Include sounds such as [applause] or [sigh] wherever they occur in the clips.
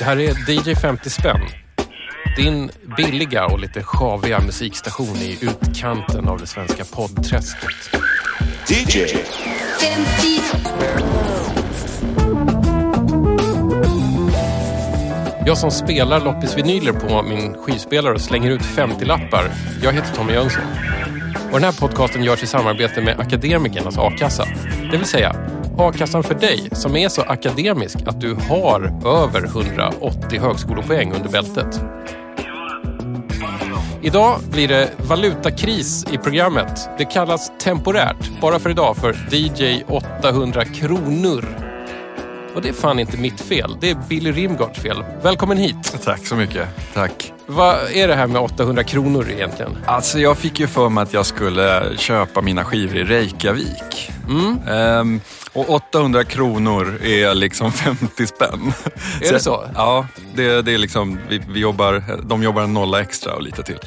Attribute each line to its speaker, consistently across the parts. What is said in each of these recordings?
Speaker 1: Det här är DJ 50 spänn. Din billiga och lite sjaviga musikstation i utkanten av det svenska poddträsket.
Speaker 2: DJ
Speaker 3: 50
Speaker 1: Jag som spelar loppisvinyler på min skivspelare och slänger ut 50-lappar. Jag heter Tommy Jönsson. Och den här podcasten görs i samarbete med Akademikernas A-kassa. Det vill säga A-kassan för dig som är så akademisk att du har över 180 högskolepoäng under bältet. Idag blir det valutakris i programmet. Det kallas temporärt, bara för idag, för DJ 800 kronor. Och det är fan inte mitt fel. Det är Billy Rimgards fel. Välkommen hit.
Speaker 4: Tack så mycket. Tack.
Speaker 1: Vad är det här med 800 kronor egentligen?
Speaker 4: Alltså jag fick ju för mig att jag skulle köpa mina skivor i Reykjavik. Ehm, och 800 kronor är liksom [laughs] 50 spänn.
Speaker 1: Är det så?
Speaker 4: Ja, det, det är liksom, vi, vi jobbar, de jobbar en nolla extra och lite till.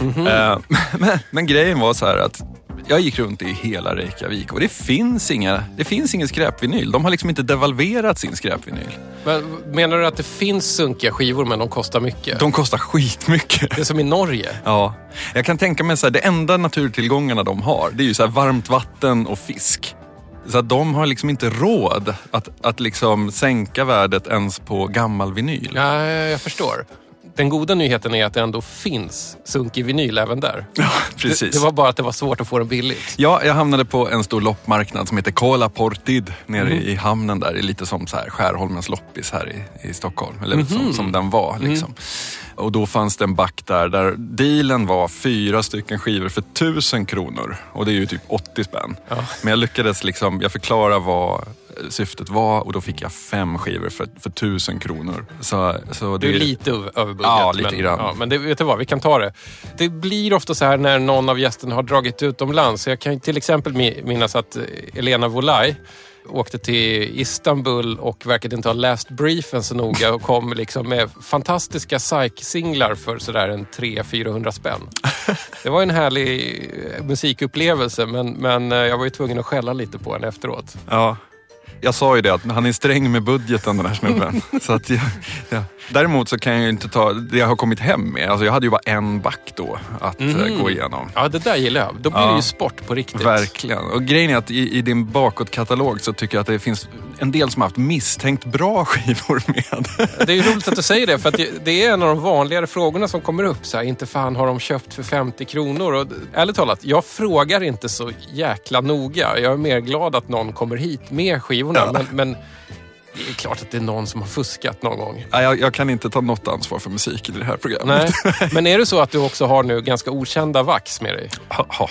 Speaker 1: Mhm.
Speaker 4: Ehm, [laughs] men, men grejen var så här att jag gick runt i hela Reykjavik och det finns, inga, det finns ingen skräpvinyl. De har liksom inte devalverat sin skräpvinyl.
Speaker 1: Men, menar du att det finns sunkiga skivor men de kostar mycket?
Speaker 4: De kostar skitmycket.
Speaker 1: Det är som i Norge.
Speaker 4: Ja, jag kan tänka mig här, det enda naturtillgångarna de har, det är ju så varmt vatten och fisk. Så att de har liksom inte råd att, att liksom sänka värdet ens på gammal vinyl.
Speaker 1: Ja, jag förstår. Den goda nyheten är att det ändå finns sunkig vinyl även där. [laughs]
Speaker 4: Ja, precis.
Speaker 1: Det, det var bara att det var svårt att få den billigt.
Speaker 4: Ja, jag hamnade på en stor loppmarknad som heter Kola Portid nere
Speaker 1: Mm.
Speaker 4: i hamnen där. Det är lite som så här Skärholmens loppis här i, i Stockholm. Eller
Speaker 1: Mhm.
Speaker 4: som, som den var
Speaker 1: Mm.
Speaker 4: liksom. Och då fanns det en back där, där dealen var fyra stycken skivor för tusen kronor. Och det är ju typ 80 spänn.
Speaker 1: Ja.
Speaker 4: Men jag lyckades liksom, jag förklara vad syftet var och då fick jag fem skivor för, för tusen kronor. Så, så
Speaker 1: Du är lite över budget.
Speaker 4: Ja, lite
Speaker 1: men,
Speaker 4: grann.
Speaker 1: Ja, men det, vet du vad, vi kan ta det. Det blir ofta så här när någon av gästerna har dragit utomlands. Jag kan till exempel mi- minnas att eh, Elena Wolaj åkte till Istanbul och verkade inte ha läst briefen så noga och kom [laughs] liksom med fantastiska psych-singlar för sådär en 300-400 spänn. Det var en härlig eh, musikupplevelse men, men eh, jag var ju tvungen att skälla lite på henne efteråt.
Speaker 4: Ja. Jag sa ju det att han är sträng med budgeten den här snubben. [laughs] så att jag, ja. Däremot så kan jag ju inte ta det jag har kommit hem med. Alltså jag hade ju bara en back då att eh, gå igenom.
Speaker 1: Ja, det där gillar jag. Då blir
Speaker 4: Ja.
Speaker 1: det ju sport på riktigt.
Speaker 4: Verkligen. Och grejen är att i, i din bakåtkatalog så tycker jag att det finns en del som har haft misstänkt bra [laughs] skivor med.
Speaker 1: Det är ju roligt att du säger det, för att det- är en av de vanligare frågorna som kommer upp. Så här, inte fan har de köpt för 50 kronor? Och, ärligt talat, jag frågar inte så jäkla noga. Jag är mer glad att någon kommer hit med skivorna.
Speaker 4: Ja.
Speaker 1: Men, men det är klart att det är någon som har fuskat någon gång.
Speaker 4: Nej, jag, jag kan inte ta något ansvar för musik i det här programmet.
Speaker 1: Nej. Men är det så att du också har nu ganska okända vax med dig?
Speaker 4: Ha, ha.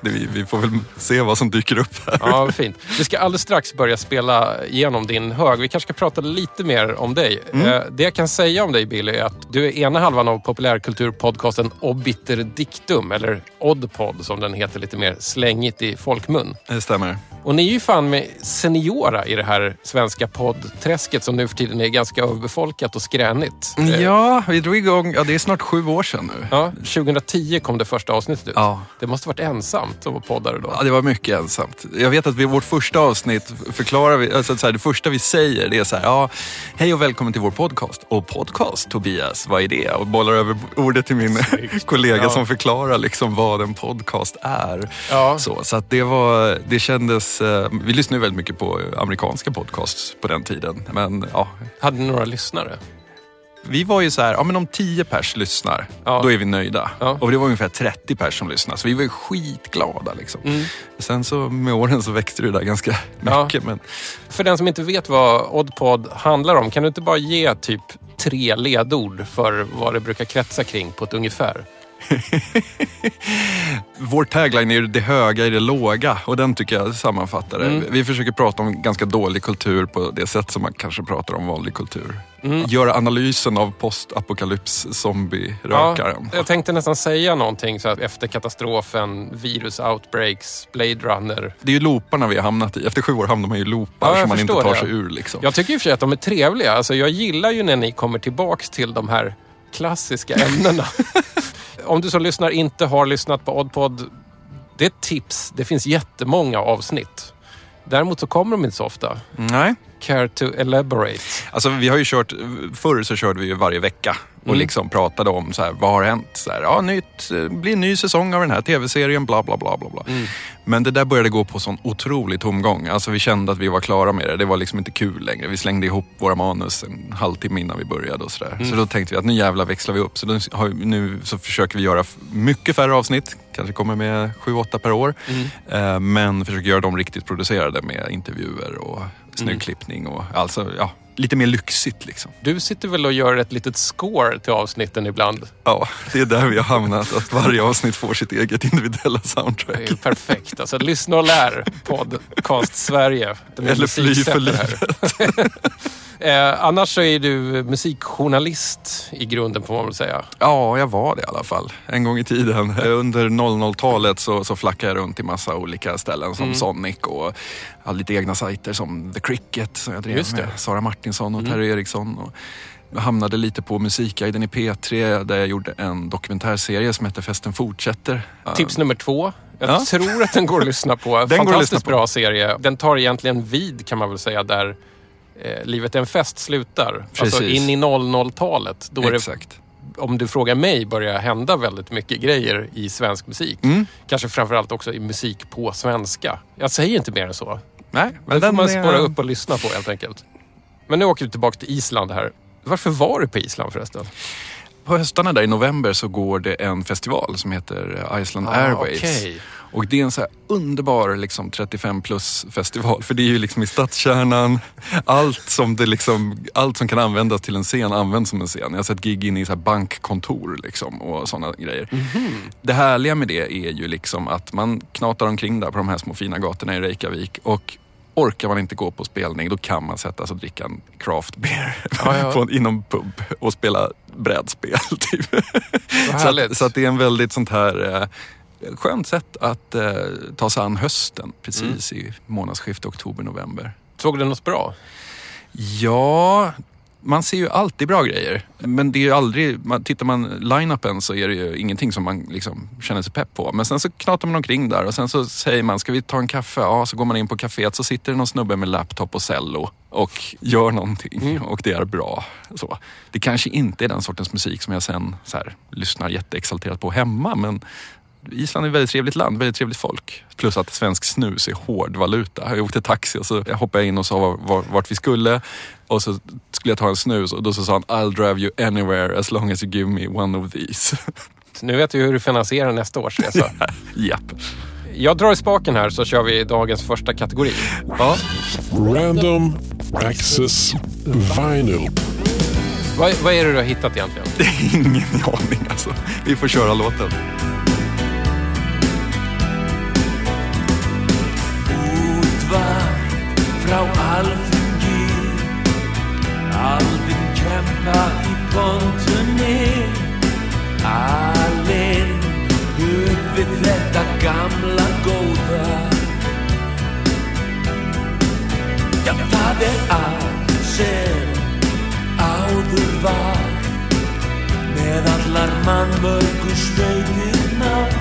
Speaker 4: Vi, vi får väl se vad som dyker upp här.
Speaker 1: Ja, fint. Vi ska alldeles strax börja spela igenom din hög. Vi kanske ska prata lite mer om dig. Eh, Det jag kan säga om dig Billy är att du är ena halvan av populärkulturpodcasten Obiter Dictum, eller Oddpod som den heter lite mer slängigt i folkmun.
Speaker 4: Det stämmer.
Speaker 1: Och ni är ju fan med seniora i det här svenska poddträsket som nu för tiden är ganska överbefolkat och skränigt. Eh,
Speaker 4: Ja, vi drog igång, ja det är snart sju år sedan nu.
Speaker 1: Ja, 2010 kom det första avsnittet ut.
Speaker 4: Ja.
Speaker 1: Det måste varit ensamt att vara poddare då.
Speaker 4: Ja, det var mycket ensamt. Jag vet att vid vårt första avsnitt förklarar vi, alltså så här, det första vi säger det är så här, ja, hej och välkommen till vår podcast. Och podcast Tobias, vad är det? Och bollar över ordet till min [laughs] kollega
Speaker 1: Ja.
Speaker 4: som förklarar liksom vad en podcast är.
Speaker 1: Ja.
Speaker 4: Så, så att det var, det kändes, eh, vi lyssnade väldigt mycket på amerikanska podcasts på den tiden. Men ja,
Speaker 1: Hade ni några lyssnare?
Speaker 4: Vi var ju så här, ja men om 10 pers lyssnar,
Speaker 1: Ja.
Speaker 4: då är vi nöjda.
Speaker 1: Ja.
Speaker 4: Och det var ungefär 30 pers som lyssnade, så vi var ju skitglada. Liksom.
Speaker 1: Mm.
Speaker 4: Sen så med åren så växte det där ganska
Speaker 1: Ja.
Speaker 4: mycket. Men
Speaker 1: För den som inte vet vad Oddpod handlar om, kan du inte bara ge typ tre ledord för vad det brukar kretsa kring på ett ungefär? [laughs]
Speaker 4: vår tagline är det höga i det låga och den tycker jag sammanfattar det.
Speaker 1: Mm.
Speaker 4: Vi försöker prata om ganska dålig kultur på det sätt som man kanske pratar om vanlig kultur.
Speaker 1: Mm.
Speaker 4: Göra analysen av postapokalyps zombie-rökaren.
Speaker 1: jag tänkte nästan säga någonting så att efter katastrofen, virus outbreaks, Blade Runner.
Speaker 4: Det är ju looparna vi har hamnat i. Efter sju år hamnar man ju i loopar
Speaker 1: Ja,
Speaker 4: som man inte tar
Speaker 1: det.
Speaker 4: sig ur. Liksom.
Speaker 1: Jag tycker i och för sig att de är trevliga. Alltså, jag gillar ju när ni kommer tillbaks till de här klassiska [laughs] ämnena. Om du som lyssnar inte har lyssnat på Oddpod, det är ett tips. Det finns jättemånga avsnitt. Däremot så kommer de inte så ofta.
Speaker 4: Nej,
Speaker 1: care to elaborate?
Speaker 4: Alltså vi har ju kört, förr så körde vi ju varje vecka och
Speaker 1: Mm.
Speaker 4: liksom pratade om så här, vad har hänt? Så här, ja, nytt, eh, blir en ny säsong av den här tv-serien, bla bla bla bla. bla.
Speaker 1: Mm.
Speaker 4: Men det där började gå på sån otrolig tomgång. Alltså vi kände att vi var klara med det. Det var liksom inte kul längre. Vi slängde ihop våra manus en halvtimme innan vi började och sådär.
Speaker 1: Mm.
Speaker 4: Så då tänkte vi att nu jävlar växlar vi upp. Så nu, så försöker vi göra mycket färre avsnitt. Kanske kommer med sju, åtta per år.
Speaker 1: Mm.
Speaker 4: Eh, men försöker göra dem riktigt producerade med intervjuer och snygg
Speaker 1: Mm.
Speaker 4: klippning och alltså, ja, lite mer lyxigt liksom.
Speaker 1: Du sitter väl och gör ett litet score till avsnitten ibland?
Speaker 4: Ja, det är där vi har hamnat. Att varje avsnitt får sitt eget individuella
Speaker 1: Det
Speaker 4: soundtrack.
Speaker 1: är ju perfekt. Alltså, lyssna och lär. Podcast Sverige. Är
Speaker 4: Eller fly för
Speaker 1: här. [laughs] eh, annars så är du musikjournalist i grunden får man väl säga.
Speaker 4: Ja, jag var det i alla fall. En gång i tiden. Eh, Under 00-talet så, så flackade jag runt i massa olika ställen som
Speaker 1: Mm.
Speaker 4: Sonic och hade lite egna sajter som The Cricket som jag drev
Speaker 1: Just det.
Speaker 4: med Sara Martinsson och
Speaker 1: Mm.
Speaker 4: Terry Eriksson. Och hamnade lite på Musikguiden i P3 där jag gjorde en dokumentärserie som heter Festen fortsätter.
Speaker 1: Tips nummer två. Jag
Speaker 4: Ja.
Speaker 1: tror att den går att lyssna på. [laughs]
Speaker 4: går att
Speaker 1: Fantastiskt
Speaker 4: lyssna på.
Speaker 1: bra serie. Den tar egentligen vid kan man väl säga där eh, Livet är en fest slutar. Alltså
Speaker 4: Precis.
Speaker 1: in i 00-talet. Då är det,
Speaker 4: Exakt.
Speaker 1: om du frågar mig, börjar hända väldigt mycket grejer i svensk musik.
Speaker 4: Mm.
Speaker 1: Kanske framförallt också i musik på svenska. Jag säger inte mer än så.
Speaker 4: Nej, men
Speaker 1: Det får man
Speaker 4: är-
Speaker 1: spåra upp och lyssna på helt enkelt. Men nu åker vi tillbaka till Island här. Varför var du på Island förresten?
Speaker 4: På höstarna där i november så går det en festival som heter Iceland Airways.
Speaker 1: Ah, okej.
Speaker 4: Och det är en så här underbar liksom 35 plus festival. För det är ju liksom i stadskärnan. Allt som, det liksom, allt som kan användas till en scen används som en scen. Jag har sett gig inne i så bankkontor liksom och sådana grejer. Det härliga med det är ju liksom att man knatar omkring där på de här små fina gatorna i Reykjavik. Och orkar man inte gå på spelning då kan man sätta sig och dricka en craft beer
Speaker 1: Ja, ja. [laughs]
Speaker 4: på inom pub och spela brädspel. Typ. Så att, så att det är en väldigt sånt här eh, skönt sätt att eh, ta sig an hösten precis
Speaker 1: Mm.
Speaker 4: i månadsskiftet oktober-november.
Speaker 1: Såg du något bra?
Speaker 4: Ja, man ser ju alltid bra grejer. Men det är ju aldrig, man, tittar man line-upen så är det ju ingenting som man liksom känner sig pepp på. Men sen så knatar man omkring där och sen så säger man, ska vi ta en kaffe? Ja, så går man in på kaféet så sitter det någon snubbe med laptop och cello och gör någonting
Speaker 1: Mm.
Speaker 4: och det är bra. Så. Det kanske inte är den sortens musik som jag sen så här, lyssnar jätteexalterat på hemma men Island är ett väldigt trevligt land, väldigt trevligt folk. Plus att svensk snus är hård valuta. Jag åkte taxi och så hoppade jag in och sa var, var, vart vi skulle. Och så skulle jag ta en snus och då så sa han I'll drive you anywhere as long as you give me one of these.
Speaker 1: Nu vet vi hur du finansierar nästa års resa. [laughs]
Speaker 4: Japp.
Speaker 1: Jag drar i spaken här så kör vi dagens första kategori.
Speaker 4: Ja.
Speaker 2: Random Access Vinyl.
Speaker 1: Vad, vad är det du har hittat egentligen? [laughs]
Speaker 4: Ingen aning alltså. Vi får köra låten.
Speaker 3: Frá alþingi. Aldinn kempa í pontunni. Alinn upp við þetta gamla góða. Já, það er allt sem áður var. Með allar mannmörgu sveitirnar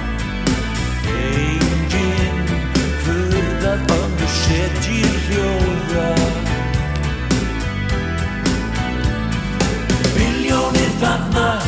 Speaker 3: Enginn furðar ömmu setjir hljóða. Biljónir þarna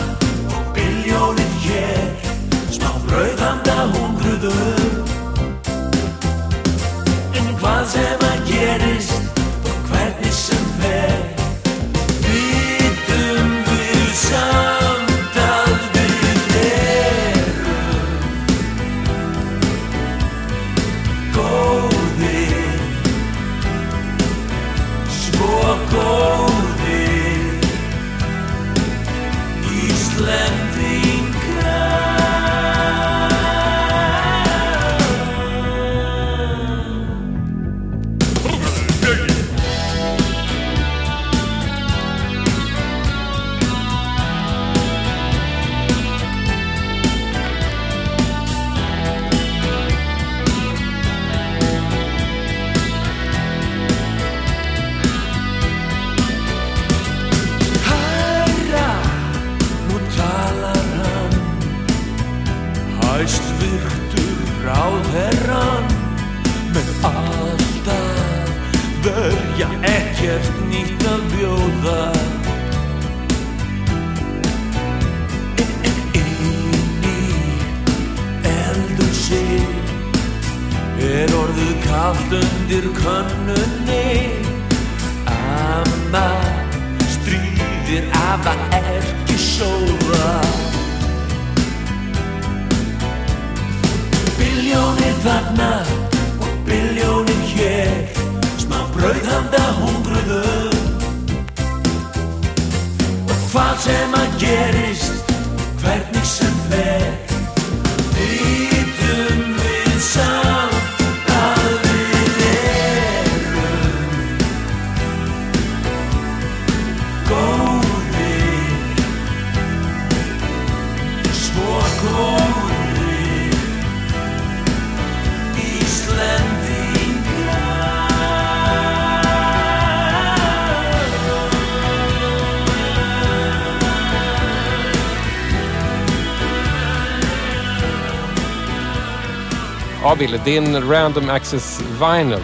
Speaker 1: Ja, Billy, din Random Access Vinyl.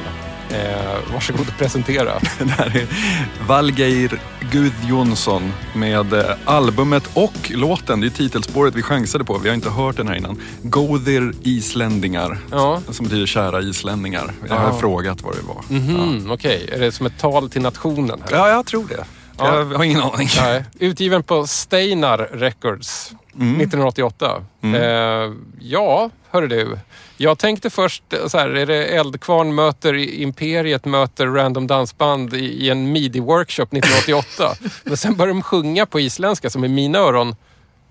Speaker 1: Eh, varsågod och presentera. [laughs]
Speaker 4: Det här är Valgeir Gudjonsson med eh, albumet och låten. Det är titelspåret vi chansade på. Vi har inte hört den här innan. Gothir Islänningar.
Speaker 1: Ja.
Speaker 4: Som betyder kära islänningar. Jag har
Speaker 1: Ja.
Speaker 4: frågat vad det var.
Speaker 1: Mhm, Okej, är det som ett tal till nationen? Här?
Speaker 4: Ja, jag tror det.
Speaker 1: Ja.
Speaker 4: Jag har ingen aning.
Speaker 1: Nej. [laughs] Utgiven på Steinar Records 1988. Eh, ja, hörru du. Jag tänkte först eh, så här, är det Eldkvarn möter Imperiet möter Random Dansband i, i en midi-workshop 1988. [laughs] Men sen började de sjunga på isländska som i mina öron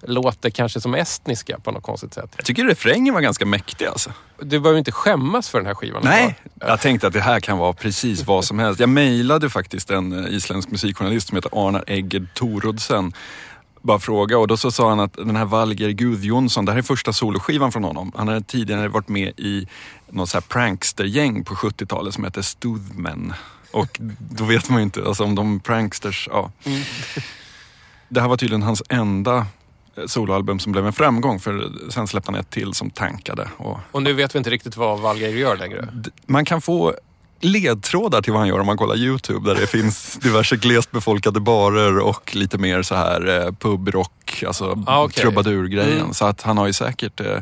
Speaker 1: låter kanske som estniska på något konstigt sätt.
Speaker 4: Jag tycker refrängen var ganska mäktig alltså.
Speaker 1: Du behöver inte skämmas för den här skivan.
Speaker 4: Nej, jag tänkte att det här kan vara precis vad som helst. Jag mejlade faktiskt en eh, isländsk musikjournalist som heter Arnar Egged Torodsen. Bara fråga och då så sa han att den här Valger Gudjonsson, det här är första soloskivan från honom. Han hade tidigare varit med i något så här prankstergäng på 70-talet som heter Stuvmen. Och då vet man ju inte, alltså om de pranksters, ja. Det här var tydligen hans enda soloalbum som blev en framgång för sen släppte han ett till som tankade. Och
Speaker 1: Och nu vet vi inte riktigt vad Valgeir gör längre.
Speaker 4: Man kan få ledtrådar till vad han gör om man kollar YouTube där det finns diverse glest befolkade barer och lite mer så här eh, pubrock, alltså
Speaker 1: Ah, okej.
Speaker 4: trubadurgrejen.
Speaker 1: Mm.
Speaker 4: Så att han har ju säkert, eh,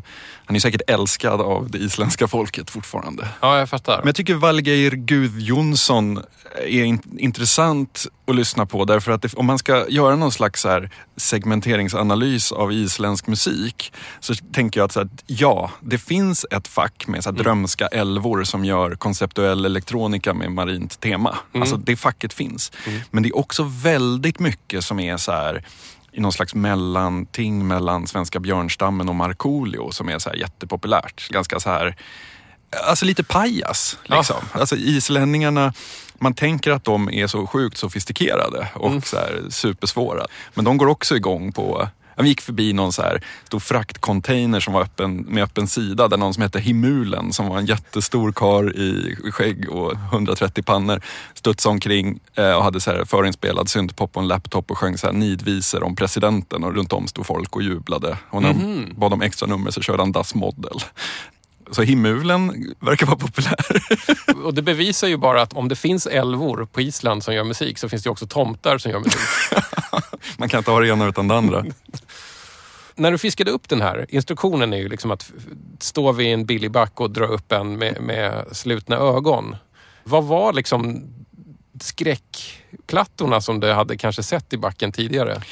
Speaker 4: han är säkert älskad av det isländska folket fortfarande.
Speaker 1: Ja, jag fattar.
Speaker 4: Men jag tycker Valgeir Gudjonsson är in, intressant att lyssna på därför att det, om man ska göra någon slags här segmenteringsanalys av isländsk musik så tänker jag att, att ja, det finns ett fack med så här drömska älvor som gör konceptuell elektronika med marint tema. Alltså det facket finns. Men det är också väldigt mycket som är så här i någon slags mellanting mellan svenska björnstammen och Markoolio som är så här jättepopulärt. Ganska så här Alltså lite pajas. Liksom. Alltså islänningarna, man tänker att de är så sjukt sofistikerade och så här supersvåra. Men de går också igång på jag gick förbi någon så här stor fraktcontainer som var öppen, med öppen sida där någon som hette Himulen som var en jättestor kar i skägg och 130 pannor studsade omkring eh, och hade så här förinspelad syntpop på en laptop och sjöng så här nidvisor om presidenten och runt om stod folk och jublade. Och när de bad om extra nummer så körde han Das Model. Så Himulen verkar vara populär. [laughs]
Speaker 1: Och det bevisar ju bara att om det finns älvor på Island som gör musik så finns det också tomtar som gör musik. [laughs]
Speaker 4: Man kan inte ha det ena utan det andra. [laughs]
Speaker 1: När du fiskade upp den här, instruktionen är ju liksom att stå vid en billig back och dra upp en med, med slutna ögon. Vad var liksom skräckplattorna som du hade kanske sett i backen tidigare?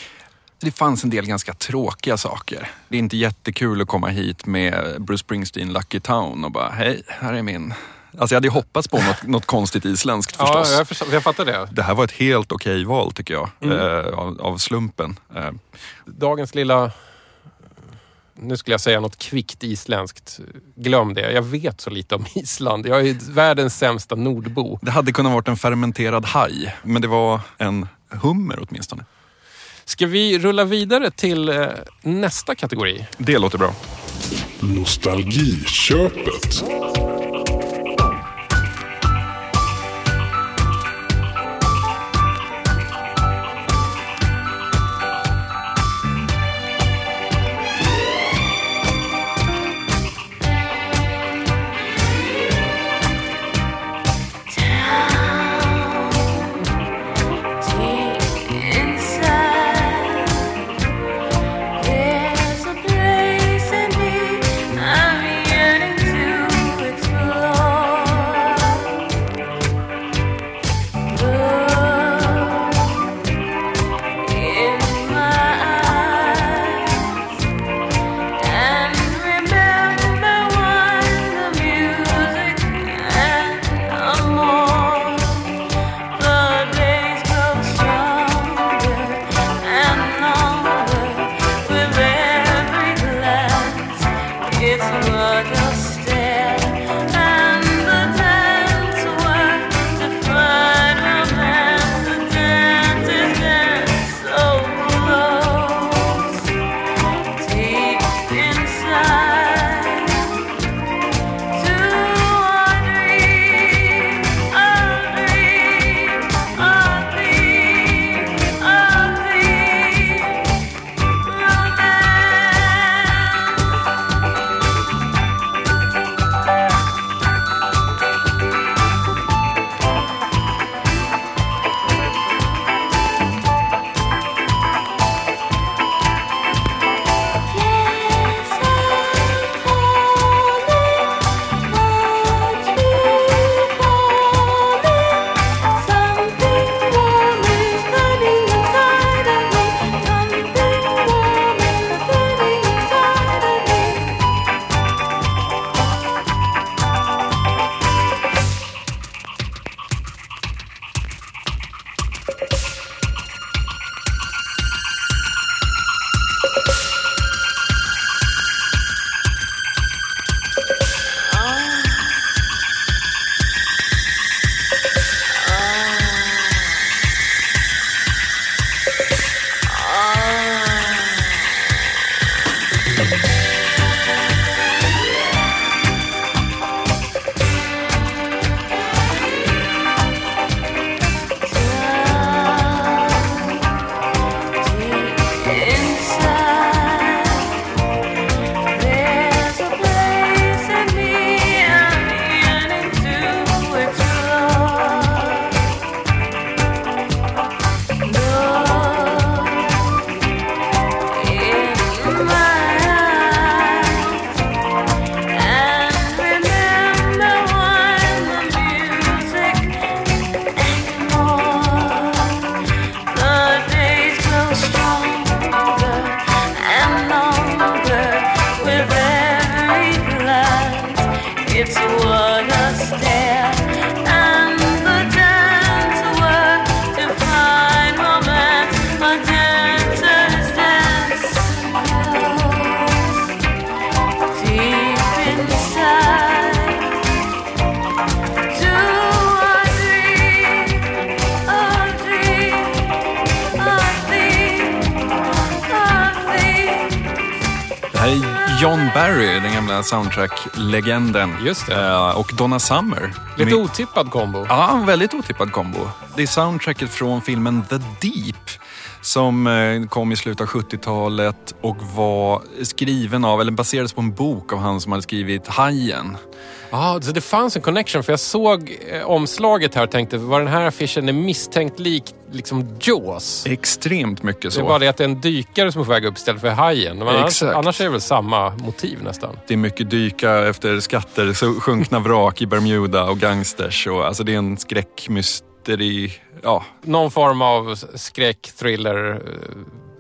Speaker 4: Det fanns en del ganska tråkiga saker. Det är inte jättekul att komma hit med Bruce Springsteen Lucky Town och bara hej, här är min... Alltså jag hade ju hoppats på något, något konstigt isländskt förstås.
Speaker 1: Ja, jag, förstår, jag fattar det.
Speaker 4: Det här var ett helt okej val tycker jag, eh, av, av slumpen. Eh,
Speaker 1: Dagens lilla... Nu skulle jag säga något kvickt isländskt. Glöm det. Jag vet så lite om [laughs] Island. Jag är världens sämsta nordbo.
Speaker 4: det hade kunnat varit en fermenterad haj, men det var en hummer åtminstone.
Speaker 1: Ska vi rulla vidare till eh, nästa kategori?
Speaker 4: Det låter bra.
Speaker 2: Nostalgiköpet.
Speaker 4: Soundtrack-legenden.
Speaker 1: Just det.
Speaker 4: Eh, Och Donna Summer.
Speaker 1: Lite
Speaker 4: Med-
Speaker 1: otippad kombo.
Speaker 4: Ja, väldigt otippad kombo. Det är soundtracket från filmen The Deep som eh, kom i slutet av 70-talet och var skriven av, eller baserades på en bok av han som hade skrivit Hajen.
Speaker 1: Ja, så det fanns en connection för jag såg eh, omslaget här och tänkte var den här affischen är misstänkt lik liksom Jaws.
Speaker 4: Extremt mycket
Speaker 1: Det
Speaker 4: så.
Speaker 1: är bara det att det är en dykare som är på väg upp istället för hajen. Men annars, annars är det väl samma motiv nästan.
Speaker 4: Det är mycket dyka efter skatter, så sjunkna vrak i Bermuda och gangsters. Och, alltså det är en skräckmysteri. Ja,
Speaker 1: Någon form av skräck, thriller.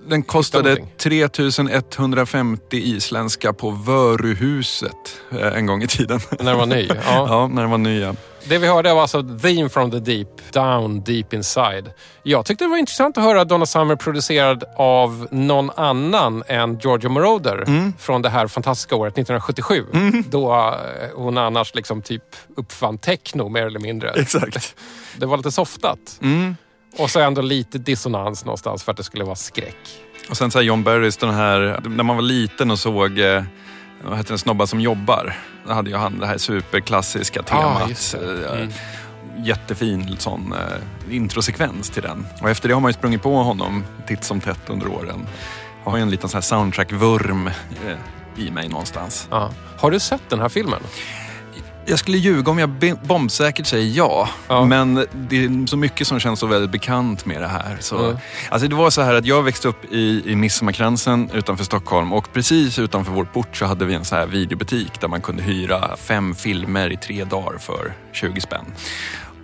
Speaker 4: Den kostade
Speaker 1: någonting.
Speaker 4: 3150 isländska på Vöruhuset eh, en gång i tiden.
Speaker 1: När den var ny. Ja. [laughs]
Speaker 4: Ja, när den var nya.
Speaker 1: Det vi hörde var alltså Theme from the Deep, Down Deep Inside. Jag tyckte det var intressant att höra Donna Summer producerad av någon annan än Giorgio Moroder från det här fantastiska året 1977. Då eh, hon annars liksom typ uppfann techno mer eller mindre.
Speaker 4: Exakt.
Speaker 1: Det var lite softat.
Speaker 4: Mm.
Speaker 1: Och så ändå lite dissonans någonstans för att det skulle vara skräck.
Speaker 4: Och sen så här John Barrys, den här, när man var liten och såg eh, vad heter den, Snobbar som jobbar. Då hade ju han det här superklassiska temat.
Speaker 1: just det.
Speaker 4: Eh,
Speaker 1: Mm.
Speaker 4: Jättefin sån eh, introsekvens till den. Och efter det har man ju sprungit på honom titt som tätt under åren. Jag har ju en liten sån här soundtrack-vurm i mig någonstans.
Speaker 1: Ja. Har du sett den här filmen?
Speaker 4: Jag skulle ljuga om jag bombsäkert säger ja.
Speaker 1: Ja.
Speaker 4: Men det är så mycket som känns så väldigt bekant med det här. Så,
Speaker 1: Mm.
Speaker 4: alltså det var så här att jag växte upp i, i Midsommarkransen utanför Stockholm och precis utanför vår port så hade vi en så här videobutik där man kunde hyra fem filmer i tre dagar för 20 spänn.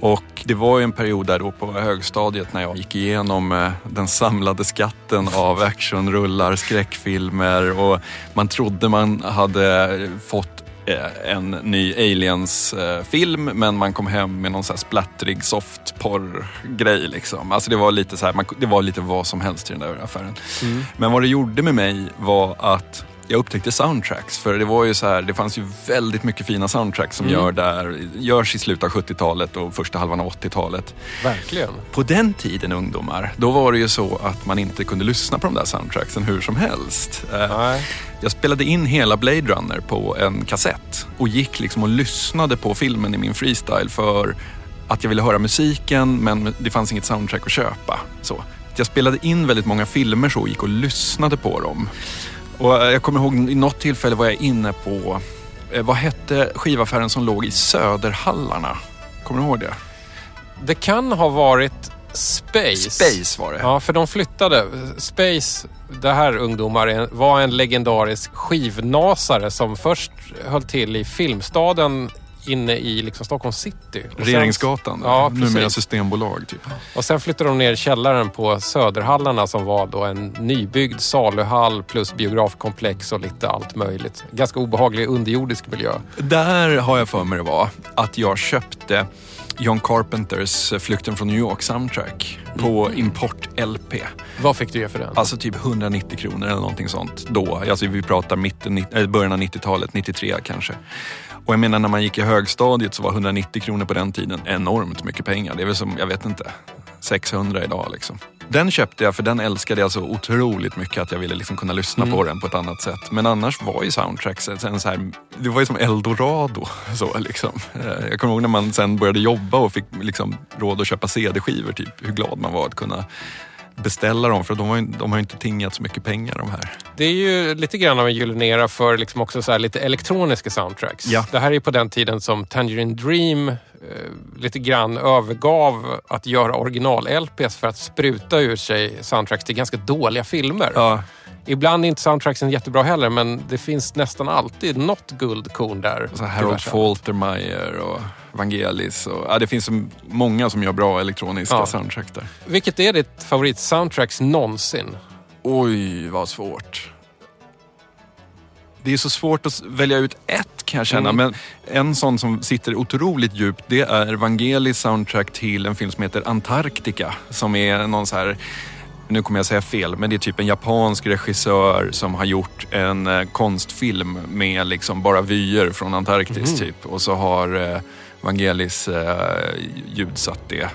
Speaker 4: Och det var ju en period där då på högstadiet när jag gick igenom eh, den samlade skatten av actionrullar, skräckfilmer och man trodde man hade fått en ny Aliens-film men man kom hem med någon så här splattrig softporr-grej. Liksom. Alltså det, var lite så här, man, det var lite vad som helst i den där affären. Men vad det gjorde med mig var att jag upptäckte soundtracks. För det var ju så här, det fanns ju väldigt mycket fina soundtracks som gör där, görs i slutet av 70-talet och första halvan av 80-talet.
Speaker 1: Verkligen.
Speaker 4: På den tiden ungdomar, då var det ju så att man inte kunde lyssna på de där soundtracksen hur som helst. Eh,
Speaker 1: Nej.
Speaker 4: jag spelade in hela Blade Runner på en kassett och gick liksom och lyssnade på filmen i min freestyle för att jag ville höra musiken men det fanns inget soundtrack att köpa. Så. Jag spelade in väldigt många filmer så och gick och lyssnade på dem. Och eh, jag kommer ihåg i något tillfälle var jag inne på, eh, vad hette skivaffären som låg i Söderhallarna? Kommer du ihåg det?
Speaker 1: Det kan ha varit Space.
Speaker 4: Space var det.
Speaker 1: Ja, för de flyttade. Space, det här ungdomar, var en legendarisk skivnasare som först höll till i Filmstaden inne i liksom Stockholms city. Och sen-
Speaker 4: Regeringsgatan,
Speaker 1: Ja,
Speaker 4: numera. Systembolag. Typ.
Speaker 1: Och sen flyttade de ner i källaren på Söderhallarna som var då en nybyggd saluhall plus biografkomplex och lite allt möjligt. Ganska obehaglig underjordisk miljö.
Speaker 4: Där har jag för mig det var att jag köpte John Carpenters Flykten från New York soundtrack på import-LP.
Speaker 1: Vad fick du ge för den?
Speaker 4: Alltså typ 190 kronor eller någonting sånt då. Alltså vi pratar mitten, äh, början av 90-talet, 93 kanske. Och jag menar när man gick i högstadiet så var 190 kronor på den tiden enormt mycket pengar. Det är väl som, jag vet inte, 600 idag liksom. Den köpte jag för den älskade jag så otroligt mycket att jag ville liksom kunna lyssna på den på ett annat sätt. Men annars var ju soundtracks en så här, det var ju som eldorado. [laughs] Så, liksom. Eh, Jag kommer ihåg när man sen började jobba och fick liksom råd att köpa CD-skivor, typ, hur glad man var att kunna beställa dem för de har, ju, de har ju inte tingat så mycket pengar de här.
Speaker 1: Det är ju lite grann av en gyllene era för liksom också så lite elektroniska soundtracks.
Speaker 4: Ja.
Speaker 1: Det här är ju på den tiden som Tangerine Dream eh, lite grann övergav att göra original-LPs för att spruta ur sig soundtracks till ganska dåliga filmer.
Speaker 4: Ja,
Speaker 1: Ibland är inte soundtracksen jättebra heller men det finns nästan alltid något guldkorn där.
Speaker 4: så Harold. Faltermeyer och Vangelis. Och, ja, det finns många som gör bra elektroniska
Speaker 1: Ja.
Speaker 4: soundtrack där.
Speaker 1: Vilket är ditt favorit-soundtracks någonsin?
Speaker 4: Oj, vad svårt. Det är så svårt att välja ut ett kan jag känna.
Speaker 1: Mm.
Speaker 4: Men en sån som sitter otroligt djupt det är Vangelis soundtrack till en film som heter Antarktika. Som är någon så här, nu kommer jag säga fel, men det är typ en japansk regissör som har gjort en eh, konstfilm med liksom bara vyer från Antarktis typ. Och så har eh, Vangelis eh, ljudsatt det.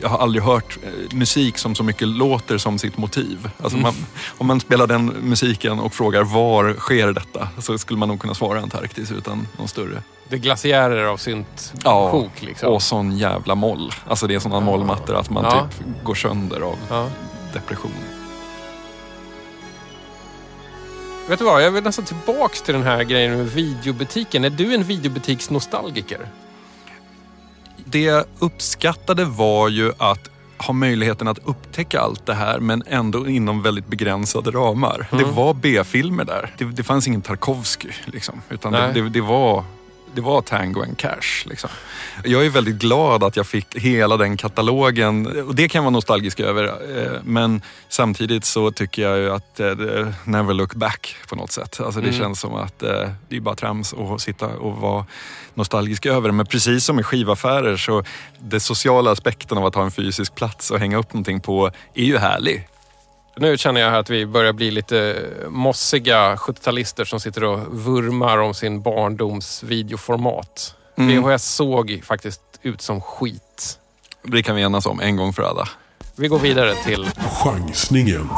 Speaker 4: jag har aldrig hört eh, musik som så mycket låter som sitt motiv. Alltså man, om man spelar den musiken och frågar var sker detta? Så skulle man nog kunna svara Antarktis utan någon större.
Speaker 1: Det är glaciärer av synt
Speaker 4: Ja,
Speaker 1: sjok liksom.
Speaker 4: och sån jävla moll. Alltså det är såna mollmattor att man
Speaker 1: Ja.
Speaker 4: typ går sönder av
Speaker 1: Ja.
Speaker 4: depression.
Speaker 1: Vet du vad, jag vill nästan tillbaks till den här grejen med videobutiken. Är du en videobutiksnostalgiker?
Speaker 4: Det jag uppskattade var ju att ha möjligheten att upptäcka allt det här men ändå inom väldigt begränsade ramar. Det var B-filmer där. Det, det fanns ingen Tarkovsky liksom, utan det, det, det var det var Tango and Cash. Liksom. Jag är väldigt glad att jag fick hela den katalogen och det kan jag vara nostalgisk över. eh, Men samtidigt så tycker jag ju att eh, det- never look back på något sätt. Alltså det känns som att eh, det är bara trams att sitta och vara nostalgisk över det. Men precis som i skivaffärer så den sociala aspekten av att ha en fysisk plats och hänga upp någonting på är ju härlig.
Speaker 1: Nu känner jag att vi börjar bli lite mossiga 70-talister som sitter och vurmar om sin barndoms videoformat.
Speaker 4: Mm.
Speaker 1: VHS såg faktiskt ut som skit.
Speaker 4: Det kan vi enas om en gång för alla.
Speaker 1: Vi går vidare till
Speaker 2: Chansningen.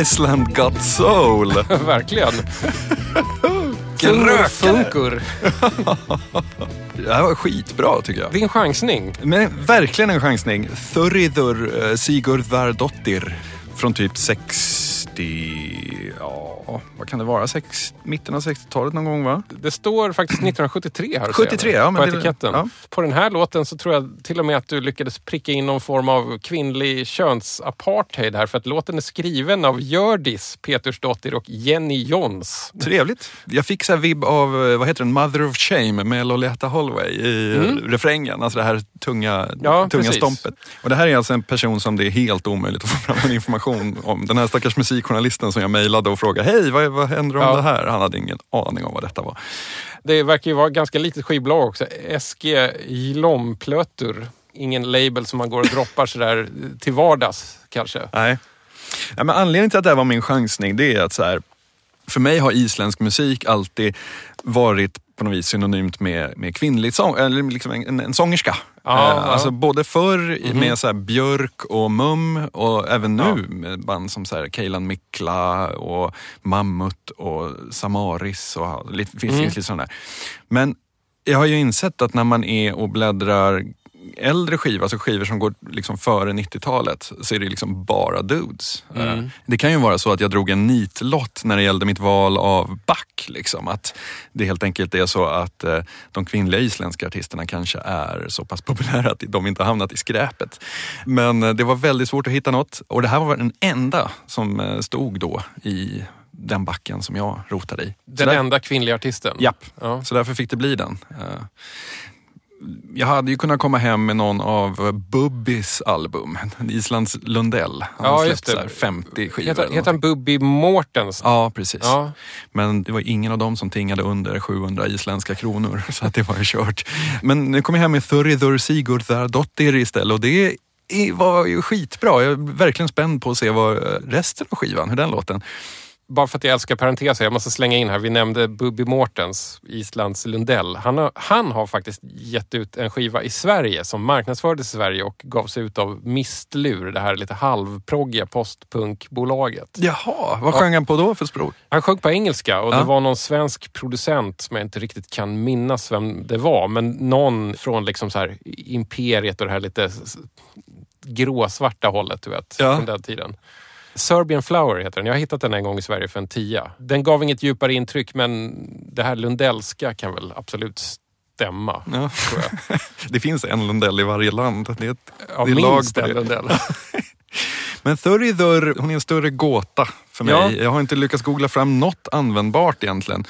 Speaker 4: Iceland got soul! [laughs]
Speaker 1: verkligen.
Speaker 4: Vilken. [laughs] Det här var skitbra tycker jag.
Speaker 1: Din chansning.
Speaker 4: Men verkligen en chansning. Thuridur uh, Sigurðardottir från typ 60, ja vad kan det vara? Sex, mitten av 60-talet någon gång va?
Speaker 1: Det står faktiskt 1973 här.
Speaker 4: 73,
Speaker 1: ser jag,
Speaker 4: ja, men
Speaker 1: På
Speaker 4: det-
Speaker 1: etiketten.
Speaker 4: ja.
Speaker 1: På den här låten så tror jag till och med att du lyckades pricka in någon form av kvinnlig könsapartheid här. För att låten är skriven av Hjördis Petersdottir och Jenny Jons.
Speaker 4: Trevligt. Jag fick så här vibb av, eh, vad heter den, Mother of Shame med Loletta Holloway i mm. refrängen. Alltså det här tunga,
Speaker 1: Ja,
Speaker 4: tunga
Speaker 1: precis.
Speaker 4: stompet. Och det här är alltså en person som det är helt omöjligt att få fram information om. Den här stackars musikjournalisten som jag mejlade och frågade, hej vad, vad händer om
Speaker 1: Ja.
Speaker 4: det här? Han hade ingen aning om vad detta var.
Speaker 1: Det verkar ju vara ganska litet skivbolag också. SG Jlomplötur. Ingen label som man går och droppar sådär till vardags kanske.
Speaker 4: Nej. Ja, men anledningen till att det här var min chansning det är att så här, För mig har isländsk musik alltid varit på något vis synonymt med, med kvinnlig sång, eller liksom en, en sångerska.
Speaker 1: Ja,
Speaker 4: Eh. Alltså både förr i- med så Björk och Mum och även nu
Speaker 1: Ja.
Speaker 4: med band som så här Mikla och Mammut och Samaris och lite, finns,
Speaker 1: Mm.
Speaker 4: lite sådana där. Men jag har ju insett att när man är och bläddrar äldre skivor, alltså skivor som går liksom före 90-talet, så är det liksom bara dudes.
Speaker 1: Mm.
Speaker 4: Eh, Det kan ju vara så att jag drog en nitlott när det gällde mitt val av back. Liksom. Att det helt enkelt är så att eh, de kvinnliga isländska artisterna kanske är så pass populära att de inte har hamnat i skräpet. Men eh, det var väldigt svårt att hitta något och det här var den enda som stod då i den backen som jag rotade i.
Speaker 1: Den
Speaker 4: där-
Speaker 1: enda kvinnliga artisten.
Speaker 4: Japp,
Speaker 1: Ja.
Speaker 4: så därför fick det bli den. Jag hade ju kunnat komma hem med någon av Bubbis album, Islands Lundell. Han
Speaker 1: Ja, just det.
Speaker 4: så här 50 skivor.
Speaker 1: Heter, heter han Bubby Mortens?
Speaker 4: Ja, precis.
Speaker 1: Ja. Men
Speaker 4: det var ingen av dem som tingade under 700 isländska kronor, [laughs] så att det var ju kört. Men nu kom jag hem med Þuríður Sigurðardóttir istället och det var ju skitbra. Jag är verkligen spänd på att se vad eh, resten av skivan, hur den låten.
Speaker 1: Bara för att jag älskar parenteser, jag måste slänga in här. Vi nämnde Bubby Mortens, Islands Lundell. Han har, han har faktiskt gett ut en skiva i Sverige som marknadsfördes i Sverige och gavs ut av Mistlur, det här lite halvproggiga postpunkbolaget.
Speaker 4: Jaha, vad sjöng han på då för språk?
Speaker 1: Han sjöng på engelska och
Speaker 4: Ja.
Speaker 1: det var någon svensk producent som jag inte riktigt kan minnas vem det var. Men någon från liksom så här imperiet och det här lite gråsvarta hållet, du vet.
Speaker 4: Ja.
Speaker 1: Från den tiden. Serbian Flower heter den. Jag har hittat den en gång i Sverige för en tia. Den gav inget djupare intryck men det här lundellska kan väl absolut stämma.
Speaker 4: Ja. [laughs] Det finns en Lundell i varje land. Det är ett,
Speaker 1: Ja,
Speaker 4: det är
Speaker 1: minst en. Lundell. [laughs]
Speaker 4: Men Þuríður, hon är en större gåta för mig.
Speaker 1: Ja.
Speaker 4: Jag har inte lyckats googla fram något användbart egentligen.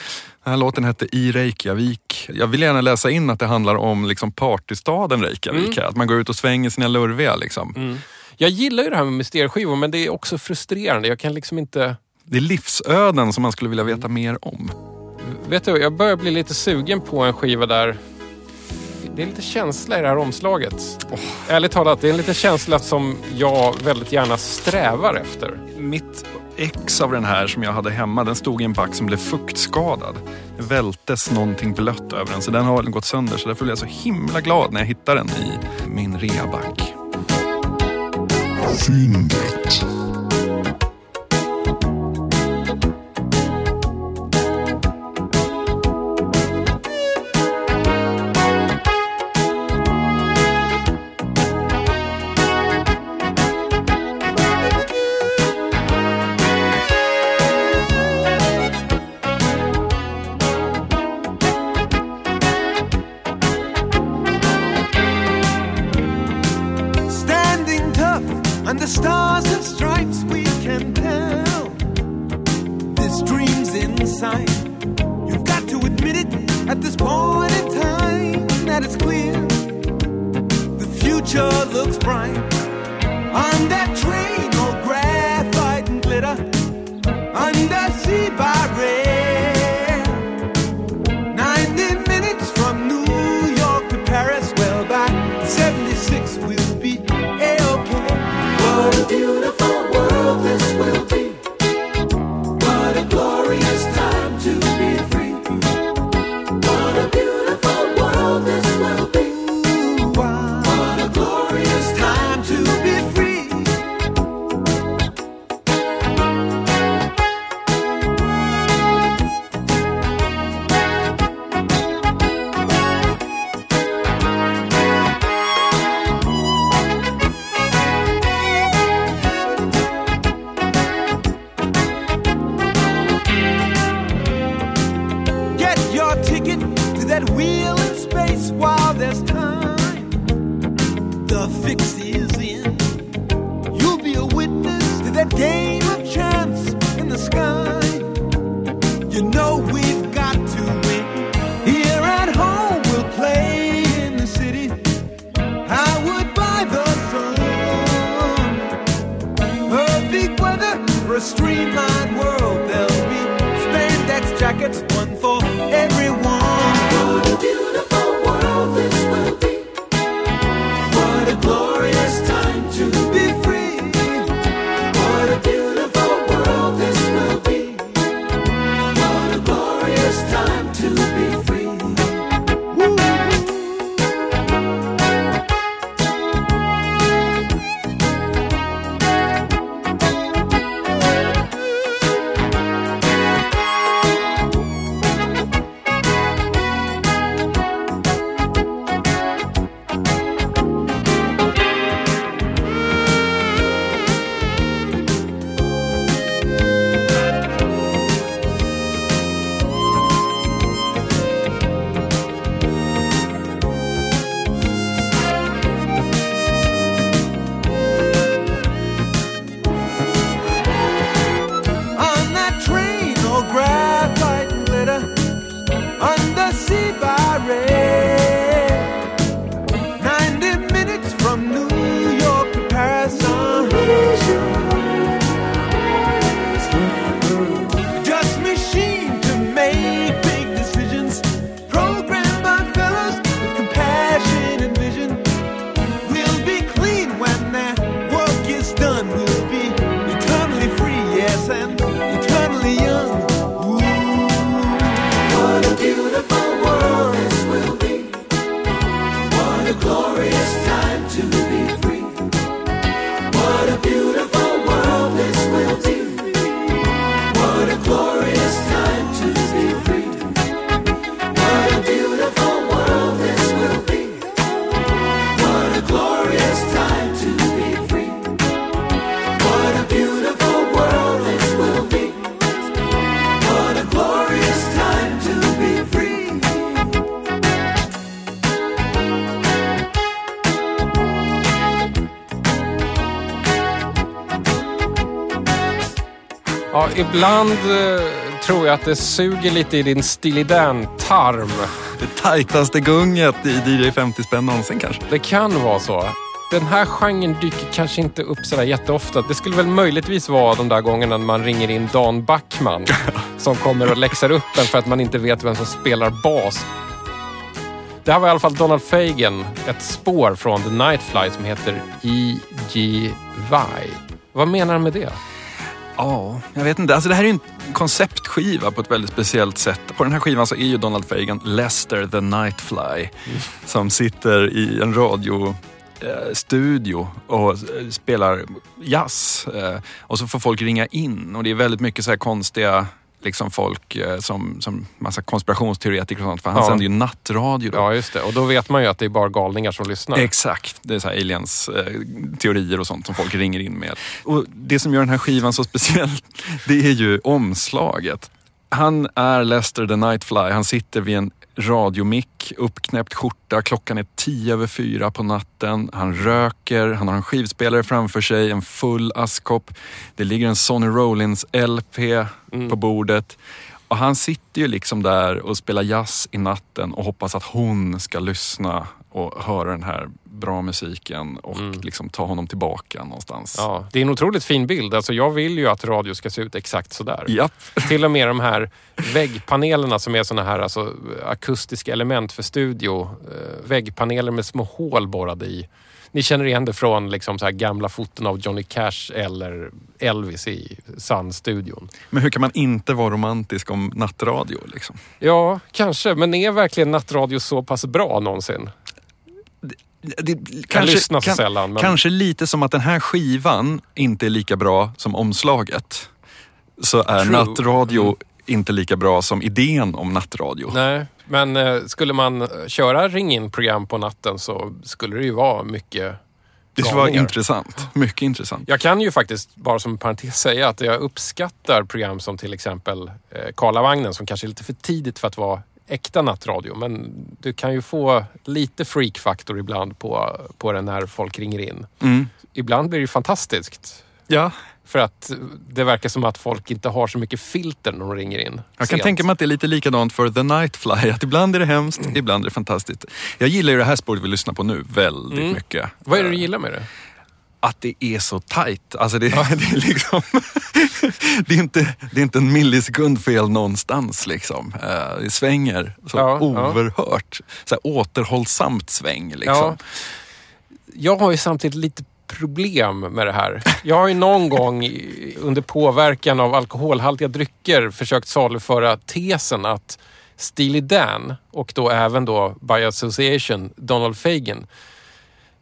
Speaker 4: Den här låten hette I Reykjavik. Jag vill gärna läsa in att det handlar om liksom partystaden Reykjavik. här. Att man går ut och svänger sina lurviga. Liksom.
Speaker 1: Jag gillar ju det här med mysterieskivor men det är också frustrerande. Jag kan liksom inte...
Speaker 4: Det är livsöden som man skulle vilja veta mer om.
Speaker 1: Vet du, jag börjar bli lite sugen på en skiva där det är lite känsla i det här omslaget. Ärligt talat, det är en liten känsla som jag väldigt gärna strävar efter.
Speaker 4: Mitt ex av den här som jag hade hemma, den stod i en back som blev fuktskadad. Det vältes någonting blött över den så den har gått sönder. Så därför blev jag så himla glad när jag hittade den i min reaback.
Speaker 1: Flimmet. Ibland eh, tror jag att det suger lite i din Steely Dan-tarm.
Speaker 4: Det tajtaste gunget i DJ 50 spänn någonsin kanske.
Speaker 1: Det kan vara så. Den här genren dyker kanske inte upp sådär jätteofta. Det skulle väl möjligtvis vara de där gångerna när man ringer in Dan Backman [laughs] som kommer och läxar upp en för att man inte vet vem som spelar bas. Det här var i alla fall Donald Fagen, ett spår från The Nightfly som heter E.G. Vi. Vad menar han med det?
Speaker 4: Ja, jag vet inte. Alltså det här är ju en konceptskiva på ett väldigt speciellt sätt. På den här skivan så är ju Donald Fagan Lester the Nightfly som sitter i en radiostudio och eh, spelar jazz. Eh, och så får folk ringa in och det är väldigt mycket så här konstiga liksom folk eh, som, som massa konspirationsteoretiker och sånt. För han
Speaker 1: Ja.
Speaker 4: sänder ju nattradio då.
Speaker 1: Ja, just det. Och då vet man ju att det är bara galningar som lyssnar.
Speaker 4: Exakt. Det är så här aliens eh, teorier och sånt som folk ringer in med. Och det som gör den här skivan så speciell, [laughs] det är ju omslaget. Han är Lester the Nightfly. Han sitter vid en radiomick, uppknäppt skjorta. Klockan är tio över fyra på natten. Han röker, han har en skivspelare framför sig, en full askkopp. Det ligger en Sonny Rollins LP på bordet. Och han sitter ju liksom där och spelar jazz i natten och hoppas att hon ska lyssna och höra den här bra musiken och liksom ta honom tillbaka någonstans.
Speaker 1: Ja, det är en otroligt fin bild. Alltså, jag vill ju att radio ska se ut exakt sådär.
Speaker 4: Japp. [laughs]
Speaker 1: Till och med de här väggpanelerna som är såna här alltså, akustiska element för studio. Eh, väggpaneler med små hål borrade i. Ni känner igen det från liksom, så gamla foton av Johnny Cash eller Elvis i Sun-studion.
Speaker 4: Men hur kan man inte vara romantisk om nattradio? Liksom?
Speaker 1: Ja, kanske. Men är verkligen nattradio så pass bra någonsin?
Speaker 4: Det,
Speaker 1: Kan lyssna så sällan, men-
Speaker 4: Kanske lite som att den här skivan inte är lika bra som omslaget. Så är
Speaker 1: True.
Speaker 4: nattradio inte lika bra som idén om nattradio.
Speaker 1: Nej, men eh, skulle man eh, köra ring-in-program på natten så skulle det ju vara mycket
Speaker 4: det skulle vara intressant. Mycket intressant.
Speaker 1: Jag kan ju faktiskt, bara som en parentes, säga att jag uppskattar program som till exempel eh, Karlavagnen som kanske är lite för tidigt för att vara äkta nattradio. Men du kan ju få lite freak-faktor ibland på, på den när folk ringer in.
Speaker 4: Mm.
Speaker 1: Ibland blir det ju fantastiskt.
Speaker 4: Ja,
Speaker 1: För att det verkar som att folk inte har så mycket filter när de ringer in.
Speaker 4: Jag kan
Speaker 1: sent.
Speaker 4: tänka mig att det är lite likadant för The Nightfly. Att ibland är det hemskt, ibland är det fantastiskt. Jag gillar ju det här spåret vi lyssnar på nu väldigt mycket.
Speaker 1: Mm. Vad är det du gillar med det?
Speaker 4: Att det är så tajt. Alltså det, [laughs] det är liksom... [laughs] det, är inte, det är inte en millisekund fel någonstans liksom. Eh, Det svänger så
Speaker 1: Ja, ja.
Speaker 4: oerhört. Så här återhållsamt sväng liksom.
Speaker 1: Ja. Jag har ju samtidigt lite problem med det här. Jag har ju någon gång under påverkan av alkoholhaltiga drycker försökt saluföra tesen att Steely Dan och då även då by association Donald Fagen.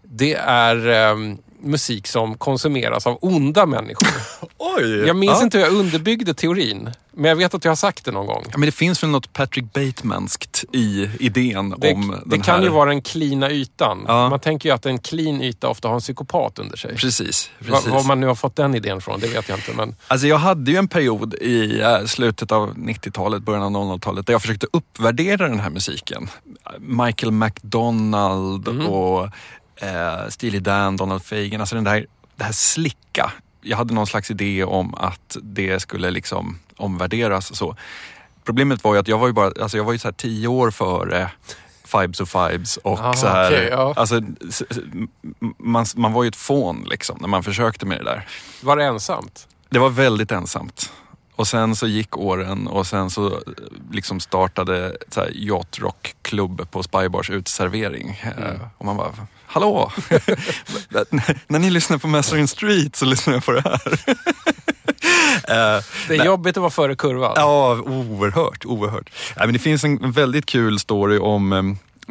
Speaker 1: Det är ehm, musik som konsumeras av onda människor. [laughs]
Speaker 4: Oj!
Speaker 1: Jag minns
Speaker 4: ja.
Speaker 1: inte hur jag underbyggde teorin, men jag vet att jag har sagt det någon gång.
Speaker 4: Ja, men det finns väl något Patrick Batemanskt i idén
Speaker 1: Det,
Speaker 4: om
Speaker 1: det
Speaker 4: den
Speaker 1: kan
Speaker 4: här...
Speaker 1: ju vara den klina ytan.
Speaker 4: Ja.
Speaker 1: Man tänker ju att en clean yta ofta har en psykopat under sig.
Speaker 4: Precis. Precis.
Speaker 1: Var man nu har fått den idén från, det vet jag inte. Men
Speaker 4: Alltså jag hade ju en period i eh, slutet av 90-talet, början av 00-talet där jag försökte uppvärdera den här musiken. Michael McDonald
Speaker 1: Mhm.
Speaker 4: och eh, Steely Dan, Donald Fagen, alltså den där, det här slicka. Jag hade någon slags idé om att det skulle liksom omvärderas och så. Problemet var ju att jag var ju bara, alltså jag var ju så här tio år före Fibes och Fibes och
Speaker 1: Ah,
Speaker 4: så här,
Speaker 1: okej, ja.
Speaker 4: alltså, man, man var ju ett fån liksom när man försökte med det där.
Speaker 1: var det ensamt?
Speaker 4: Det var väldigt ensamt. Och sen så gick åren och sen så eh, liksom startade så här yacht rock klubb på Spybars uteservering. Eh, Och man bara, hallå! [laughs] När ni lyssnar på Mastering Street så lyssnar jag på det här. [laughs] Eh,
Speaker 1: Det är jobbigt att vara före kurvan.
Speaker 4: Ja, oerhört, oerhört. Nej, men det finns en väldigt kul story om eh,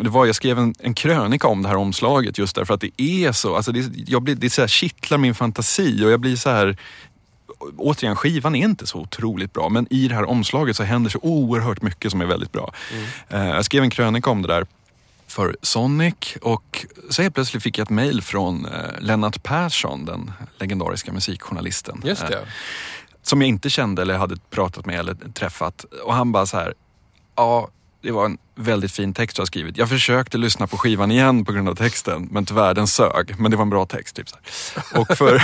Speaker 4: det var, jag skrev en, en krönika om det här omslaget just därför att det är så, alltså det, jag blir, det så här kittlar min fantasi och jag blir så här Återigen, skivan är inte så otroligt bra men i det här omslaget så händer så oerhört mycket som är väldigt bra. Eh, jag skrev en krönika om det där för Sonic och så helt plötsligt fick jag ett mail från eh, Lennart Persson, den legendariska musikjournalisten.
Speaker 1: Just
Speaker 4: Eh,
Speaker 1: det.
Speaker 4: som jag inte kände eller hade pratat med eller träffat. Och han bara så här, ja, det var en väldigt fin text du har skrivit. Jag försökte lyssna på skivan igen på grund av texten, men tyvärr den sög. Men det var en bra text. Typ så här. Och för,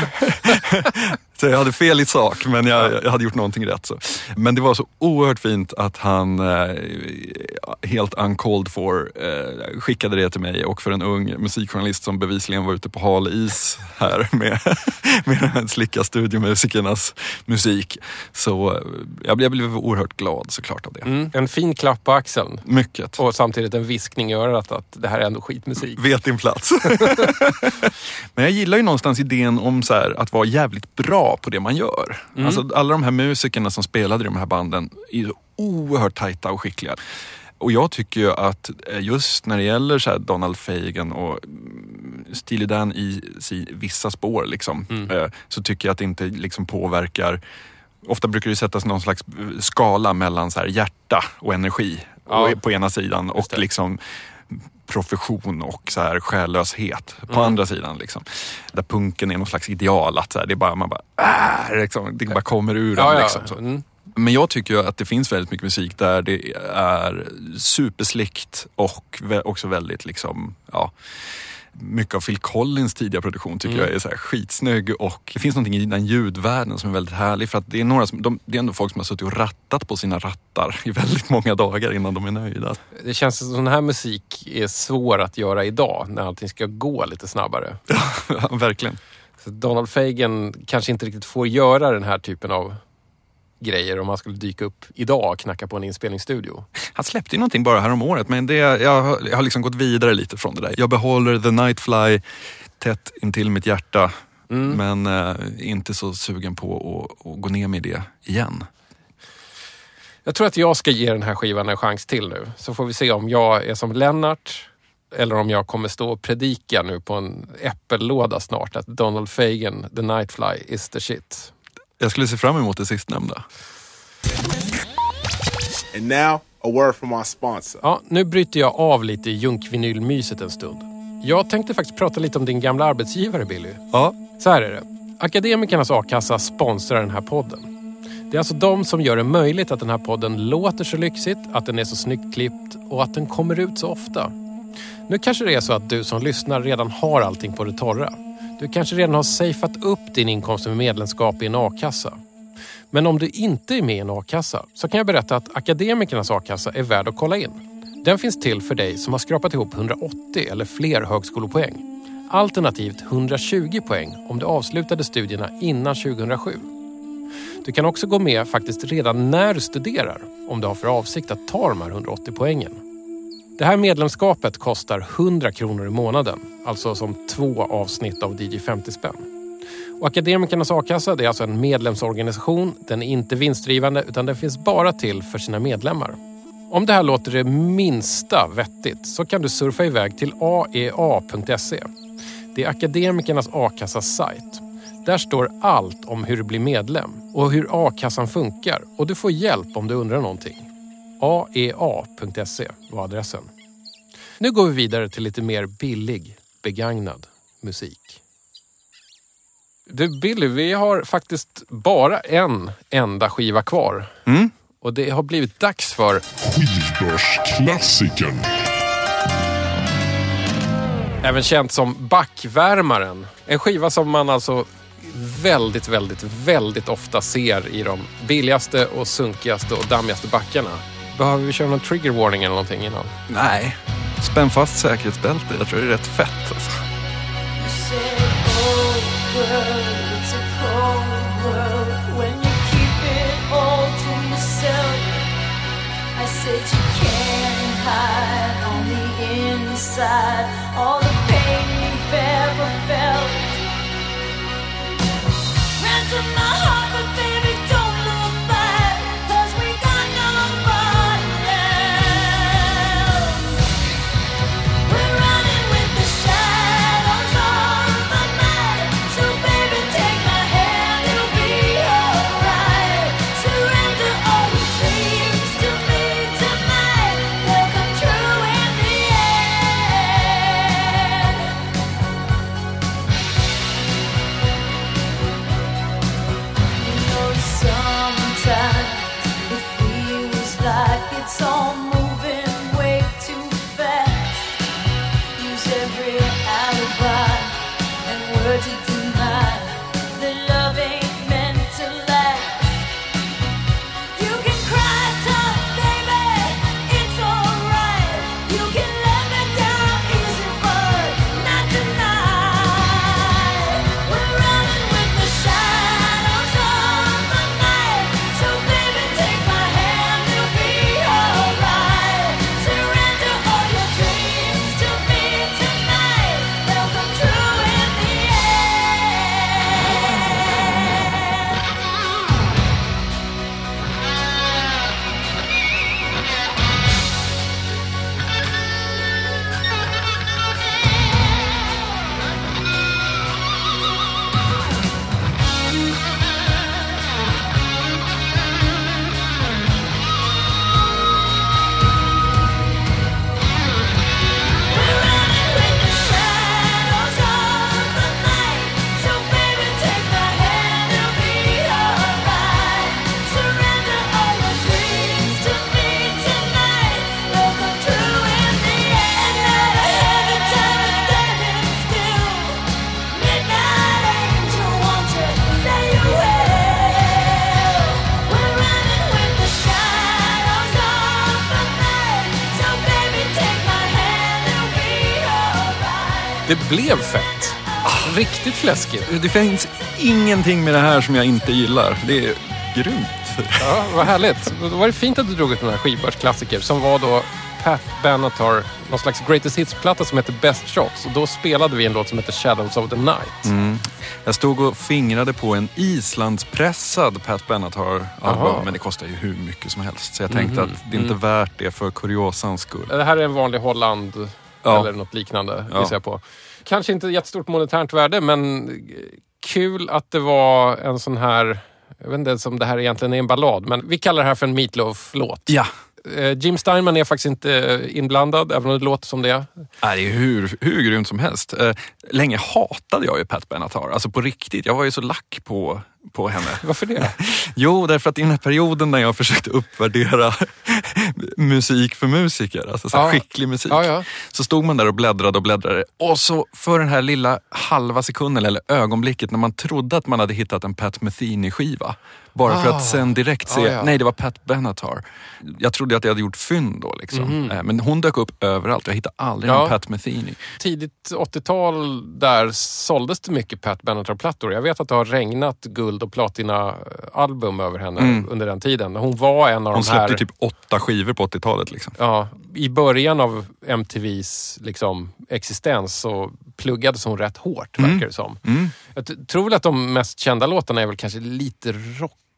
Speaker 4: [laughs] så jag hade fel i sak, men jag, jag hade gjort någonting rätt. Så. Men det var så oerhört fint att han eh, helt uncalled for eh, skickade det till mig och för en ung musikjournalist som bevisligen var ute på hal is här med, [laughs] med de här slicka studiomusikernas musik. Så eh, jag blev, jag blev oerhört glad såklart av det.
Speaker 1: Mm. En fin klapp på axeln.
Speaker 4: Mycket.
Speaker 1: Och samtidigt en viskning i örat att det här är ändå skitmusik.
Speaker 4: Vet din plats. [laughs] Men jag gillar ju någonstans idén om så här, att vara jävligt bra på det man gör. Alltså, alla de här musikerna som spelade i de här banden är ju oerhört tajta och skickliga. Och jag tycker ju att eh, just när det gäller så här Donald Fagen och mm, Steely Dan i vissa spår liksom, eh, så tycker jag att det inte liksom påverkar Ofta brukar det sättas någon slags eh, skala mellan så här hjärta och energi
Speaker 1: Ja.
Speaker 4: på ena sidan och liksom profession och så här själlöshet på andra sidan. Liksom. Där punken är någon slags ideal. Att så här, det är bara, man bara, äh, liksom, det bara kommer ur en.
Speaker 1: Ja, ja.
Speaker 4: Liksom.
Speaker 1: Mm.
Speaker 4: Men jag tycker ju att det finns väldigt mycket musik där det är superslickt och också väldigt liksom, ja, mycket av Phil Collins tidiga produktion tycker jag är så här skitsnygg och det finns någonting i den ljudvärlden som är väldigt härlig för att det är några som, de, det är ändå folk som har suttit och rattat på sina rattar i väldigt många dagar innan de är nöjda.
Speaker 1: Det känns som sån här musik är svår att göra idag när allting ska gå lite snabbare. [laughs]
Speaker 4: Ja, verkligen.
Speaker 1: Så Donald Fagen kanske inte riktigt får göra den här typen av grejer om han skulle dyka upp idag och knacka på en inspelningsstudio.
Speaker 4: Han släppte ju någonting bara här om året men det, jag, har, jag har liksom gått vidare lite från det där. Jag behåller The Nightfly tätt intill mitt hjärta men eh, inte så sugen på att, att gå ner med det igen.
Speaker 1: Jag tror att jag ska ge den här skivan en chans till nu. Så får vi se om jag är som Lennart eller om jag kommer stå och predika nu på en äppellåda snart att Donald Fagen, The Nightfly, is the shit.
Speaker 4: Jag skulle se fram emot det sistnämnda.
Speaker 5: And now, a word from our sponsor.
Speaker 1: Ja, nu bryter jag av lite i junkvinylmyset en stund. Jag tänkte faktiskt prata lite om din gamla arbetsgivare Billy.
Speaker 4: Ja,
Speaker 1: Så här är det. Akademikernas a-kassa sponsrar den här podden. Det är alltså de som gör det möjligt att den här podden låter så lyxigt, att den är så snyggt klippt och att den kommer ut så ofta. Nu kanske det är så att du som lyssnar redan har allting på det torra. Du kanske redan har safeat upp din inkomst med medlemskap i en a-kassa. Men om du inte är med i en a-kassa så kan jag berätta att Akademikernas a-kassa är värd att kolla in. Den finns till för dig som har skrapat ihop 180 eller fler högskolepoäng. Alternativt 120 poäng om du avslutade studierna innan 2007. Du kan också gå med faktiskt redan när du studerar om du har för avsikt att ta de här 180 poängen. Det här medlemskapet kostar 100 kronor i månaden, alltså som två avsnitt av DJ 50 spänn. Och Akademikernas a-kassa är alltså en medlemsorganisation. Den är inte vinstdrivande utan den finns bara till för sina medlemmar. Om det här låter det minsta vettigt så kan du surfa iväg till aea.se. Det är Akademikernas a-kassas sajt. Där står allt om hur du blir medlem och hur a-kassan funkar och du får hjälp om du undrar någonting aea.se var adressen. Nu går vi vidare till lite mer billig, begagnad musik. Du Billy, vi har faktiskt bara en enda skiva kvar.
Speaker 4: Mm.
Speaker 1: Och det har blivit dags för
Speaker 2: Skivbörsklassikern.
Speaker 1: även känt som Backvärmaren. En skiva som man alltså väldigt, väldigt, väldigt ofta ser i de billigaste och sunkigaste och dammigaste backarna. Behöver vi köra någon trigger warning eller någonting innan?
Speaker 4: nej. Spänn fast säkerhetsbälte. Jag tror det är rätt fett. Alltså.
Speaker 6: You
Speaker 1: blev fett. Riktigt fläskigt.
Speaker 4: Det finns ingenting med det här som jag inte gillar. Det är grymt.
Speaker 1: Ja, vad härligt. Då var det fint att du drog ut den här skivbörsklassiker som var då Pat Benatar, någon slags greatest hits-platta som heter Best Shots. Och då spelade vi en låt som heter Shadows of the Night.
Speaker 4: Mm. Jag stod och fingrade på en islandspressad Pat Benatar-album, men det kostar ju hur mycket som helst. Så jag tänkte att det är inte värt det för kuriosans skull.
Speaker 1: Det här är en vanlig Holland
Speaker 4: Ja.
Speaker 1: eller något liknande
Speaker 4: Ja.
Speaker 1: gissar jag på. Kanske inte jättestort monetärt värde men kul att det var en sån här, jag vet inte ens om det här egentligen är en ballad, men vi kallar det här för en Meatloaf-låt.
Speaker 4: Ja,
Speaker 1: Eh, Jim Steinman är faktiskt inte inblandad, även om det låter som det.
Speaker 4: Nej, det är hur, hur grymt som helst. Eh, länge hatade jag ju Pat Benatar, alltså på riktigt. Jag var ju så lack på, på henne.
Speaker 1: Varför det? [laughs]
Speaker 4: Jo, därför att i den här perioden när jag försökte uppvärdera musik för musiker, alltså så
Speaker 1: Ja.
Speaker 4: skicklig musik,
Speaker 1: Ja, ja.
Speaker 4: så stod man där och bläddrade och bläddrade. Och så för den här lilla halva sekunden eller ögonblicket när man trodde att man hade hittat en Pat Metheny-skiva. Bara för
Speaker 1: Ah.
Speaker 4: att sen direkt se, nej det var Pat Benatar. Jag trodde att jag hade gjort fynd då liksom. Eh, Men hon dök upp överallt. Jag hittade aldrig.
Speaker 1: Ja.
Speaker 4: någon Pat Metheny.
Speaker 1: Tidigt 80-tal där såldes det mycket Pat Benatar-plattor. Jag vet att det har regnat guld och platina-album över henne under den tiden. Hon var en av
Speaker 4: Mm. Hon
Speaker 1: de här...
Speaker 4: släppte typ åtta skivor på 80-talet. Liksom.
Speaker 1: Ja, I början av MTVs liksom, existens så pluggades hon rätt hårt,
Speaker 4: Mm.
Speaker 1: verkar det som. Jag t- tror väl att de mest kända låtarna är väl kanske lite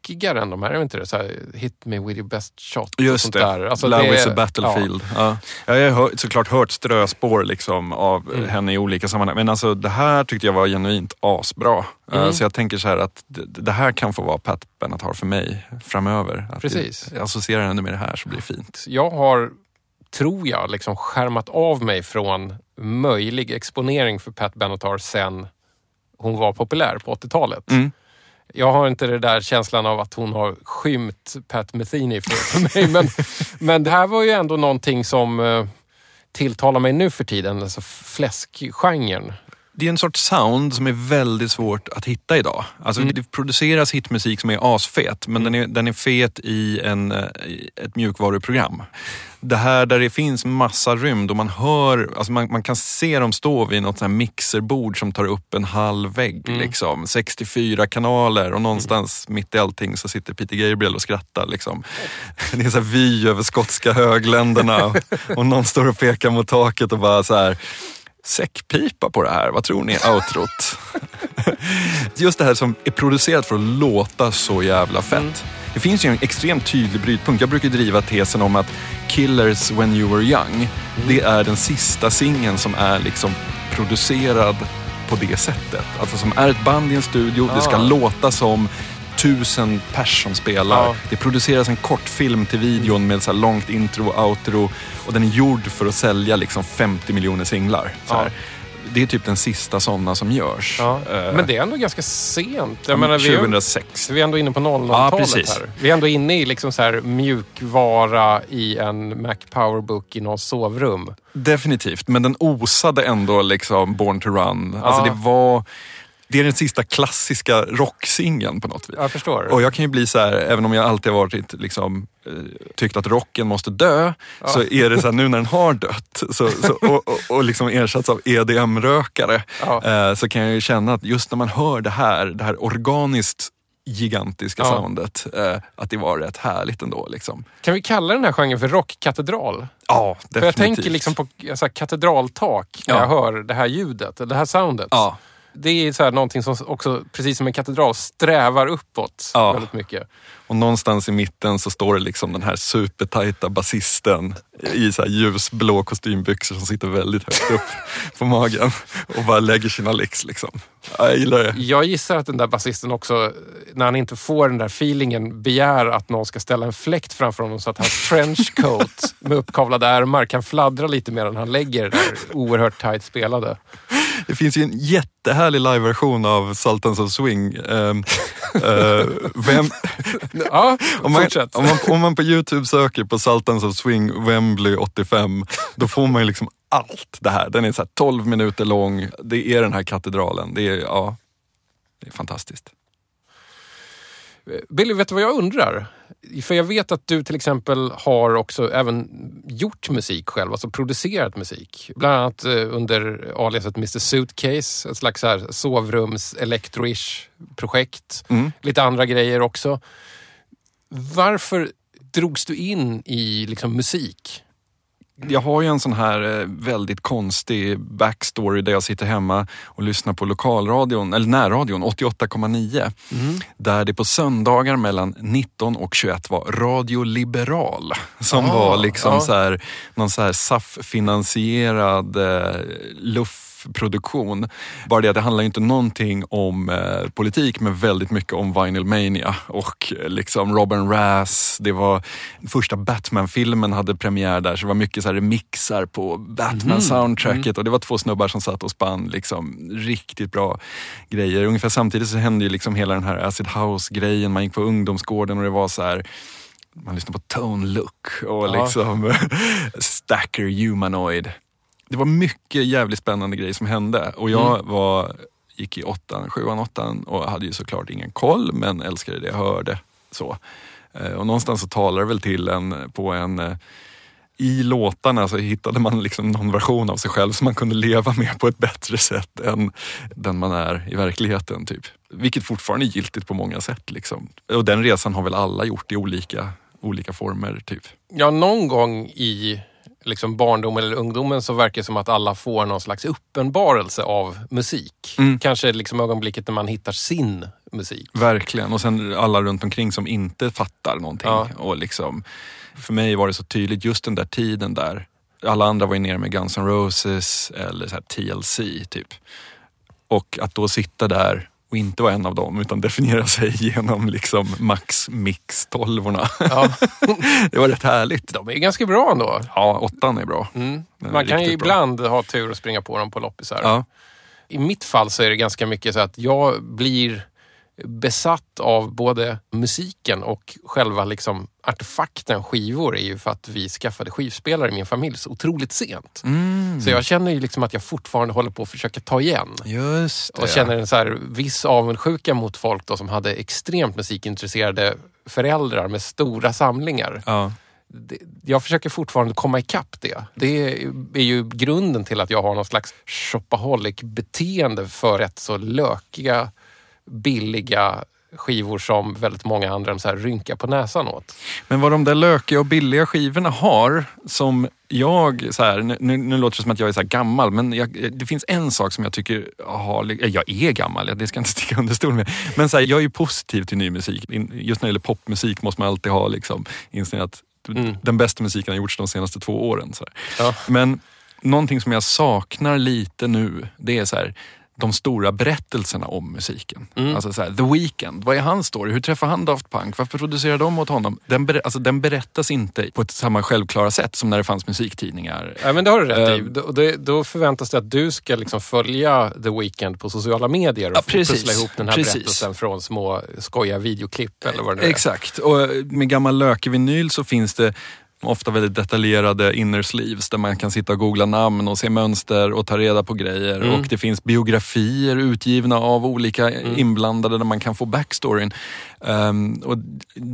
Speaker 1: rockigare än de här. Är det inte det? Så här, Hit me with your best shot
Speaker 4: Just det,
Speaker 1: där. Alltså,
Speaker 4: Love
Speaker 1: det-
Speaker 4: is a battlefield. Ja. Ja. Jag har såklart hört ströspår liksom av
Speaker 1: Mm.
Speaker 4: henne i olika sammanhang. Men alltså, det här tyckte jag var genuint asbra.
Speaker 1: Mm.
Speaker 4: Eh, Så jag tänker så här att det, här kan få vara Pat Benatar för mig framöver. Att
Speaker 1: Precis.
Speaker 4: Jag associerar henne med det här så blir det fint.
Speaker 1: Jag har, tror jag, liksom skärmat av mig från möjlig exponering för Pat Benatar sen hon var populär på 80-talet.
Speaker 4: Mm.
Speaker 1: Jag har inte den där känslan av att hon har skymt Pat Metheny för, för mig. Men, [laughs] men det här var ju ändå någonting som eh, tilltalar mig nu för tiden. Alltså fläskgenren.
Speaker 4: Det är en sorts sound som är väldigt svårt att hitta idag. Alltså
Speaker 1: Mm.
Speaker 4: Det produceras hitmusik som är asfet, men den, är, den är fet i, en, eh, i ett mjukvaruprogram. Det här där det finns massa rymd och man hör, alltså man, man kan se dem stå vid något sånt mixerbord som tar upp en halv vägg.
Speaker 1: Mm.
Speaker 4: Liksom. 64 kanaler och någonstans mitt i allting så sitter Peter Gabriel och skrattar. Liksom. [laughs] Det är så vy över skotska högländerna [laughs] och någon står och pekar mot taket och bara så här säckpipa på det här. Vad tror ni outrot? [laughs] Just det här som är producerat för att låta så jävla fett. Det finns ju en extremt tydlig brytpunkt. Jag brukar driva tesen om att Killers When You Were Young, det är den sista singeln som är liksom producerad på det sättet. Alltså som är ett band i en studio, det ska
Speaker 1: Ah.
Speaker 4: låta som tusen pers som spelar.
Speaker 1: Ja.
Speaker 4: Det produceras en kortfilm till videon med så långt intro och outro och den är gjord för att sälja liksom 50 miljoner singlar.
Speaker 1: Ja.
Speaker 4: Det är typ den sista sådana som görs.
Speaker 1: Ja.
Speaker 4: Eh,
Speaker 1: Men det är ändå ganska sent. Jag
Speaker 4: ja,
Speaker 1: menar, vi, är,
Speaker 4: 2006.
Speaker 1: vi är ändå inne på
Speaker 4: Ja,
Speaker 1: 00-talet
Speaker 4: precis.
Speaker 1: här. Vi är ändå inne i liksom så här mjukvara i en Mac Powerbook i någons sovrum.
Speaker 4: Definitivt, men den osade ändå liksom Born to Run. Alltså
Speaker 1: Ja.
Speaker 4: det var... Det är den sista klassiska rocksingeln på något vis.
Speaker 1: Jag förstår.
Speaker 4: Och jag kan ju bli så här, även om jag alltid har varit liksom, eh, tyckt att rocken måste dö, så är det så här, nu när den har dött så, så, och, och, och liksom ersatts av EDM-rökare,
Speaker 1: Ja.
Speaker 4: eh, så kan jag ju känna att just när man hör det här, det här organiskt gigantiska
Speaker 1: Ja.
Speaker 4: soundet, eh, att det var rätt härligt ändå. Liksom.
Speaker 1: Kan vi kalla den här genren för rockkatedral?
Speaker 4: Ja,
Speaker 1: För
Speaker 4: definitivt.
Speaker 1: jag tänker liksom på alltså, katedraltak när
Speaker 4: Ja.
Speaker 1: jag hör det här ljudet, det här soundet.
Speaker 4: Ja.
Speaker 1: Det är så här någonting som också, precis som en katedral, strävar uppåt
Speaker 4: Ja.
Speaker 1: väldigt mycket.
Speaker 4: Och någonstans i mitten så står det liksom den här supertajta basisten i så här ljusblå kostymbyxor som sitter väldigt högt upp [laughs] på magen och bara lägger sina licks liksom. Ja, jag gillar det.
Speaker 1: Jag gissar att den där basisten också, när han inte får den där feelingen, begär att någon ska ställa en fläkt framför honom så att hans trenchcoat [laughs] med uppkavlade ärmar kan fladdra lite medan han lägger det där oerhört tajt spelade.
Speaker 4: Det finns ju en jättehärlig liveversion av Sultans of Swing. Ehm, eh, vem, [laughs]
Speaker 1: Ja,
Speaker 4: om, man, om, man, om man på Youtube söker på Sultans of Swing Wembley 85, då får man ju liksom allt det här. Den är så här 12 minuter lång. Det är den här katedralen. Det är, ja, det är fantastiskt.
Speaker 1: Billy, vet du vad jag undrar? För jag vet att du till exempel har också även gjort musik själv, alltså producerat musik. Bland annat eh, under aliaset Mr Suitcase, ett slags här sovrums electroish projekt. Lite andra grejer också. Varför drogs du in i liksom musik?
Speaker 4: Jag har ju en sån här eh, väldigt konstig backstory där jag sitter hemma och lyssnar på lokalradion, eller närradion 88,9. Där det på söndagar mellan 19 och 21 var Radio Liberal. Som
Speaker 1: Ah,
Speaker 4: var liksom
Speaker 1: ja.
Speaker 4: så här, någon så här SAF-finansierad eh, luffproduktion. Bara det att det handlar ju inte någonting om eh, politik men väldigt mycket om Vinyl Mania och eh, liksom Robin Rass. Det var första Batman-filmen hade premiär där så det var mycket så här remixar på Batman-soundtracket och det var två snubbar som satt och spann liksom riktigt bra grejer. Ungefär samtidigt så hände ju liksom hela den här acid house-grejen. Man gick på ungdomsgården och det var så här man lyssnade på Tone Look och
Speaker 1: Ja.
Speaker 4: liksom [laughs] Stacker Humanoid. Det var mycket jävligt spännande grejer som hände och jag var, gick i åttan, sjuan, åttan och hade ju såklart ingen koll men älskade det jag hörde. Så. Eh, Och någonstans så talar det väl till en på en eh, i låtarna så hittade man liksom någon version av sig själv som man kunde leva med på ett bättre sätt än den man är i verkligheten. Typ. Vilket fortfarande är giltigt på många sätt. Liksom. Och den resan har väl alla gjort i olika, olika former. Typ.
Speaker 1: Ja, någon gång i liksom barndomen eller ungdomen så verkar det som att alla får någon slags uppenbarelse av musik.
Speaker 4: Mm.
Speaker 1: Kanske liksom ögonblicket när man hittar sin musik.
Speaker 4: Verkligen. Och sen alla runt omkring som inte fattar någonting.
Speaker 1: Ja.
Speaker 4: Och liksom, för mig var det så tydligt just den där tiden där. Alla andra var ju nere med Guns N' Roses eller så TLC typ. Och att då sitta där och inte vara en av dem utan definiera sig [laughs] genom liksom Max Mix 12
Speaker 1: Ja, [laughs]
Speaker 4: Det var rätt härligt.
Speaker 1: de är ganska bra ändå.
Speaker 4: Ja, åttan är bra.
Speaker 1: Mm.
Speaker 4: Är
Speaker 1: Man kan ju
Speaker 4: riktigt bra.
Speaker 1: ibland ha tur och springa på dem på loppisar.
Speaker 4: Ja.
Speaker 1: I mitt fall så är det ganska mycket så att jag blir besatt av både musiken och själva liksom artefakten skivor är ju för att vi skaffade skivspelare i min familj så otroligt sent.
Speaker 4: Mm.
Speaker 1: Så jag känner ju liksom att jag fortfarande håller på att försöka ta igen.
Speaker 4: Just det.
Speaker 1: Och känner en så här viss avundsjuka mot folk då som hade extremt musikintresserade föräldrar med stora samlingar.
Speaker 4: Ja.
Speaker 1: Jag försöker fortfarande komma ikapp det. Det är ju grunden till att jag har någon slags shopaholic-beteende för rätt så lökiga, billiga skivor som väldigt många andra så här rynkar på näsan åt.
Speaker 4: Men vad de där lökiga och billiga skivorna har som jag, så här, nu, nu låter det som att jag är så gammal, men jag, det finns en sak som jag tycker har, jag är gammal, det ska jag inte [laughs] sticka under stol med. Men så här, jag är ju positiv till ny musik. Just när det gäller popmusik måste man alltid ha liksom, inställningen att
Speaker 1: Mm.
Speaker 4: den bästa musiken har gjorts de senaste två åren. Så.
Speaker 1: Ja.
Speaker 4: Men någonting som jag saknar lite nu, det är så här, de stora berättelserna om musiken.
Speaker 1: Mm.
Speaker 4: Alltså så här, The Weeknd, vad är hans story? Hur träffar han Daft Punk? Varför producerar de åt honom? Den, ber, alltså, den berättas inte på ett samma självklara sätt som när det fanns musiktidningar.
Speaker 1: Ja, men det har du rätt i.
Speaker 4: Ehm.
Speaker 1: Då, det, då förväntas det att du ska liksom följa The Weeknd på sociala medier och
Speaker 4: Ja, precis.
Speaker 1: pussla ihop den här
Speaker 4: Precis.
Speaker 1: berättelsen från små skojiga videoklipp eller vad det nu är.
Speaker 4: Exakt, och med gammal lökig vinyl så finns det ofta väldigt detaljerade inner sleeves där man kan sitta och googla namn och se mönster och ta reda på grejer.
Speaker 1: Mm.
Speaker 4: Och det finns biografier utgivna av olika inblandade där man kan få backstoryn. Ehm, och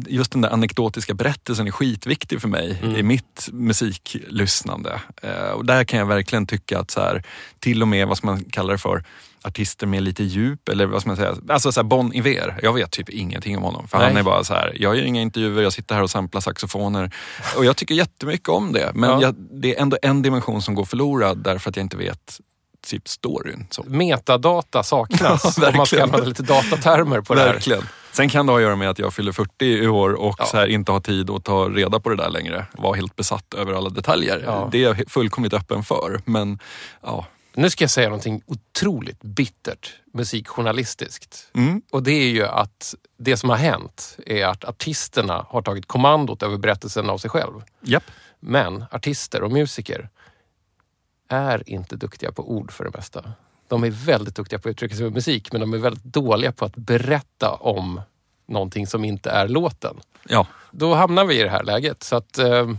Speaker 4: just den där anekdotiska berättelsen är skitviktig för mig i mitt musiklyssnande. Uh, och där kan jag verkligen tycka att så här, till och med vad ska man kalla det för, artister med lite djup eller vad ska man säga, alltså så Bon Iver. Jag vet typ ingenting om honom för han
Speaker 1: Nej.
Speaker 4: är bara så här, jag gör inga intervjuer, jag sitter här och samplar saxofoner och jag tycker jättemycket om det. Men
Speaker 1: Ja.
Speaker 4: jag, det är ändå en dimension som går förlorad därför att jag inte vet typ storyn. Så.
Speaker 1: Metadata saknas [laughs]
Speaker 4: Ja,
Speaker 1: om man ska använda lite datatermer på det här.
Speaker 4: Verkligen. Sen kan det ha att göra med att jag fyller 40 i år och
Speaker 1: Ja.
Speaker 4: så här, inte har tid att ta reda på det där längre. Var helt besatt över alla detaljer.
Speaker 1: Ja.
Speaker 4: Det är jag fullkomligt öppen för. Men ja,
Speaker 1: Nu ska jag säga någonting otroligt bittert musikjournalistiskt.
Speaker 4: mm,
Speaker 1: Och det är ju att det som har hänt är att artisterna har tagit kommandot över berättelsen av sig själv.
Speaker 4: japp.
Speaker 1: Men artister och musiker är inte duktiga på ord för det mesta. De är väldigt duktiga på att uttrycka sig med musik men de är väldigt dåliga på att berätta om någonting som inte är låten.
Speaker 4: Ja.
Speaker 1: Då hamnar vi i det här läget. Så att eh,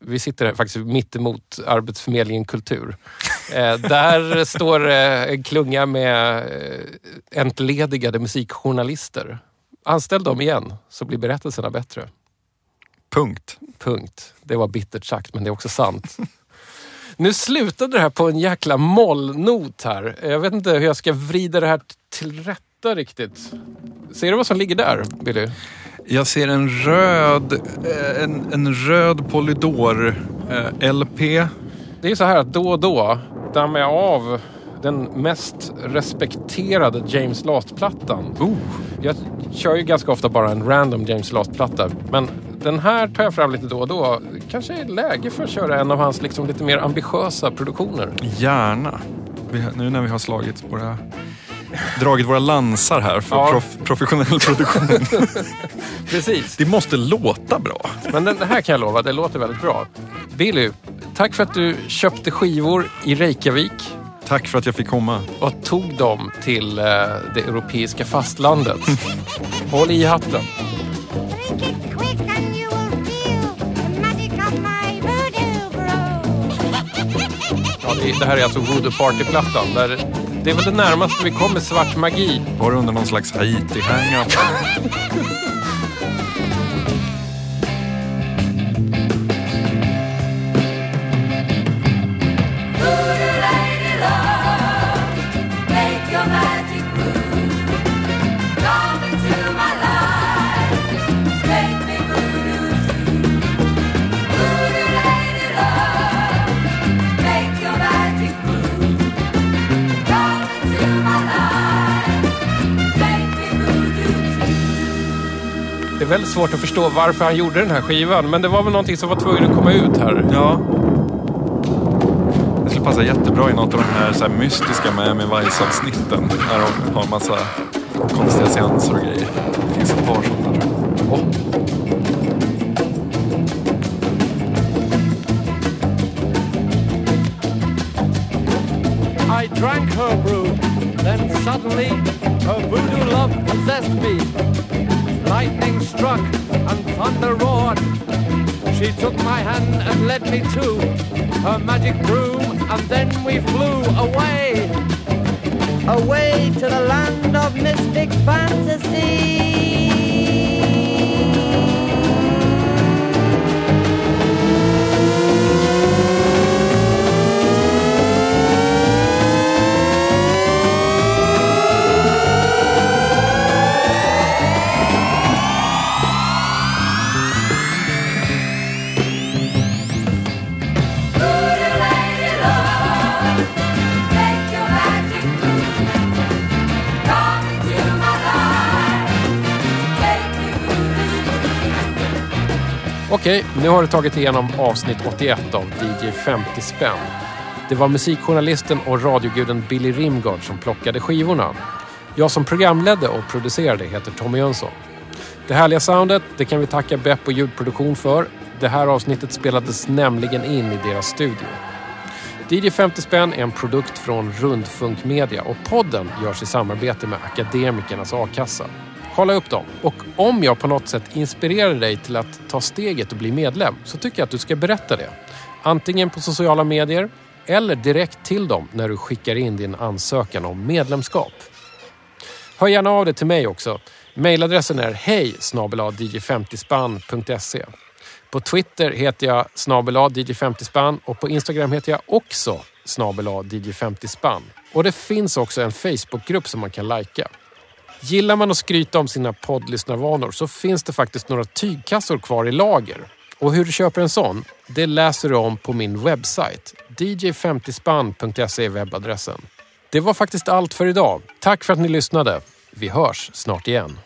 Speaker 1: Vi sitter här faktiskt mitt emot Arbetsförmedlingen Kultur. Eh, där står eh, en klunga med eh, entledigade musikjournalister. Anställ dem igen så blir berättelserna bättre.
Speaker 4: Punkt.
Speaker 1: Punkt. Det var bittert sagt, men det är också sant. Nu slutade det här på en jäkla mollnot här. Jag vet inte hur jag ska vrida det här till rätta riktigt. Ser du vad som ligger där, Billy?
Speaker 4: Jag ser en röd, en, en röd Polydor eh, LP.
Speaker 1: Det är så här att då och då dammar jag av den mest respekterade James Last-plattan.
Speaker 4: Oh,
Speaker 1: Jag kör ju ganska ofta bara en random James Last-platta. Men den här tar jag fram lite då och då. Kanske är läge för att köra en av hans liksom lite mer ambitiösa produktioner.
Speaker 4: gärna. Vi, nu när vi har slagit våra, dragit våra lansar här för
Speaker 1: Ja.
Speaker 4: prof, professionell produktion. [laughs]
Speaker 1: Precis.
Speaker 4: Det måste låta bra.
Speaker 1: Men den här kan jag lova, det låter väldigt bra. Billy, tack för att du köpte skivor i Reykjavik
Speaker 4: Tack för att jag fick komma.
Speaker 1: och tog dem till eh, det europeiska fastlandet. [laughs] Håll i hatten. Ja, det, det här är alltså Voodoo Party-plattan. Där det är väl det närmaste vi kommer svart magi.
Speaker 4: Var det under någon slags Haiti-hang-up? [laughs]
Speaker 1: väldigt svårt att förstå varför han gjorde den här skivan. Men det var väl någonting som var tvungen att komma ut här.
Speaker 4: Ja. Det skulle passa jättebra i något av de här, så här mystiska Miami Vice-avsnitten. När de har massa konstiga seanser och grejer. Det finns ett par sådana tror jag. Åh.
Speaker 7: I drank her brew. Then suddenly, her voodoo love possessed me. Lightning struck and thunder roared. She took my hand and led me to her magic broom, and then we flew away. Away to the land of mystic fantasy.
Speaker 1: Okej, nu har du tagit igenom avsnitt 81 av DJ 50 spänn. Det var musikjournalisten och radioguden Billy Rimgard som plockade skivorna. Jag som programledde och producerade heter Tommy Jönsson. Det härliga soundet, det kan vi tacka Bepp och ljudproduktion för. Det här avsnittet spelades nämligen in i deras studio. DJ 50 spänn är en produkt från Rundfunk Media och podden görs i samarbete med Akademikernas A-kassa. Kolla upp dem. Och om jag på något sätt inspirerar dig till att ta steget och bli medlem så tycker jag att du ska berätta det. Antingen på sociala medier eller direkt till dem när du skickar in din ansökan om medlemskap. Hör gärna av dig till mig också. Mailadressen är hej dj50spann.se. På Twitter heter jag snabel dj50spann och på Instagram heter jag också snabel dj50spann. Och det finns också en Facebookgrupp som man kan lajka. Gillar man att skryta om sina poddlyssnarvanor så finns det faktiskt några tygkassor kvar i lager. Och hur du köper en sån, det läser du om på min webbsajt. dj50spann.se är webbadressen. Det var faktiskt allt för idag. Tack för att ni lyssnade. Vi hörs snart igen.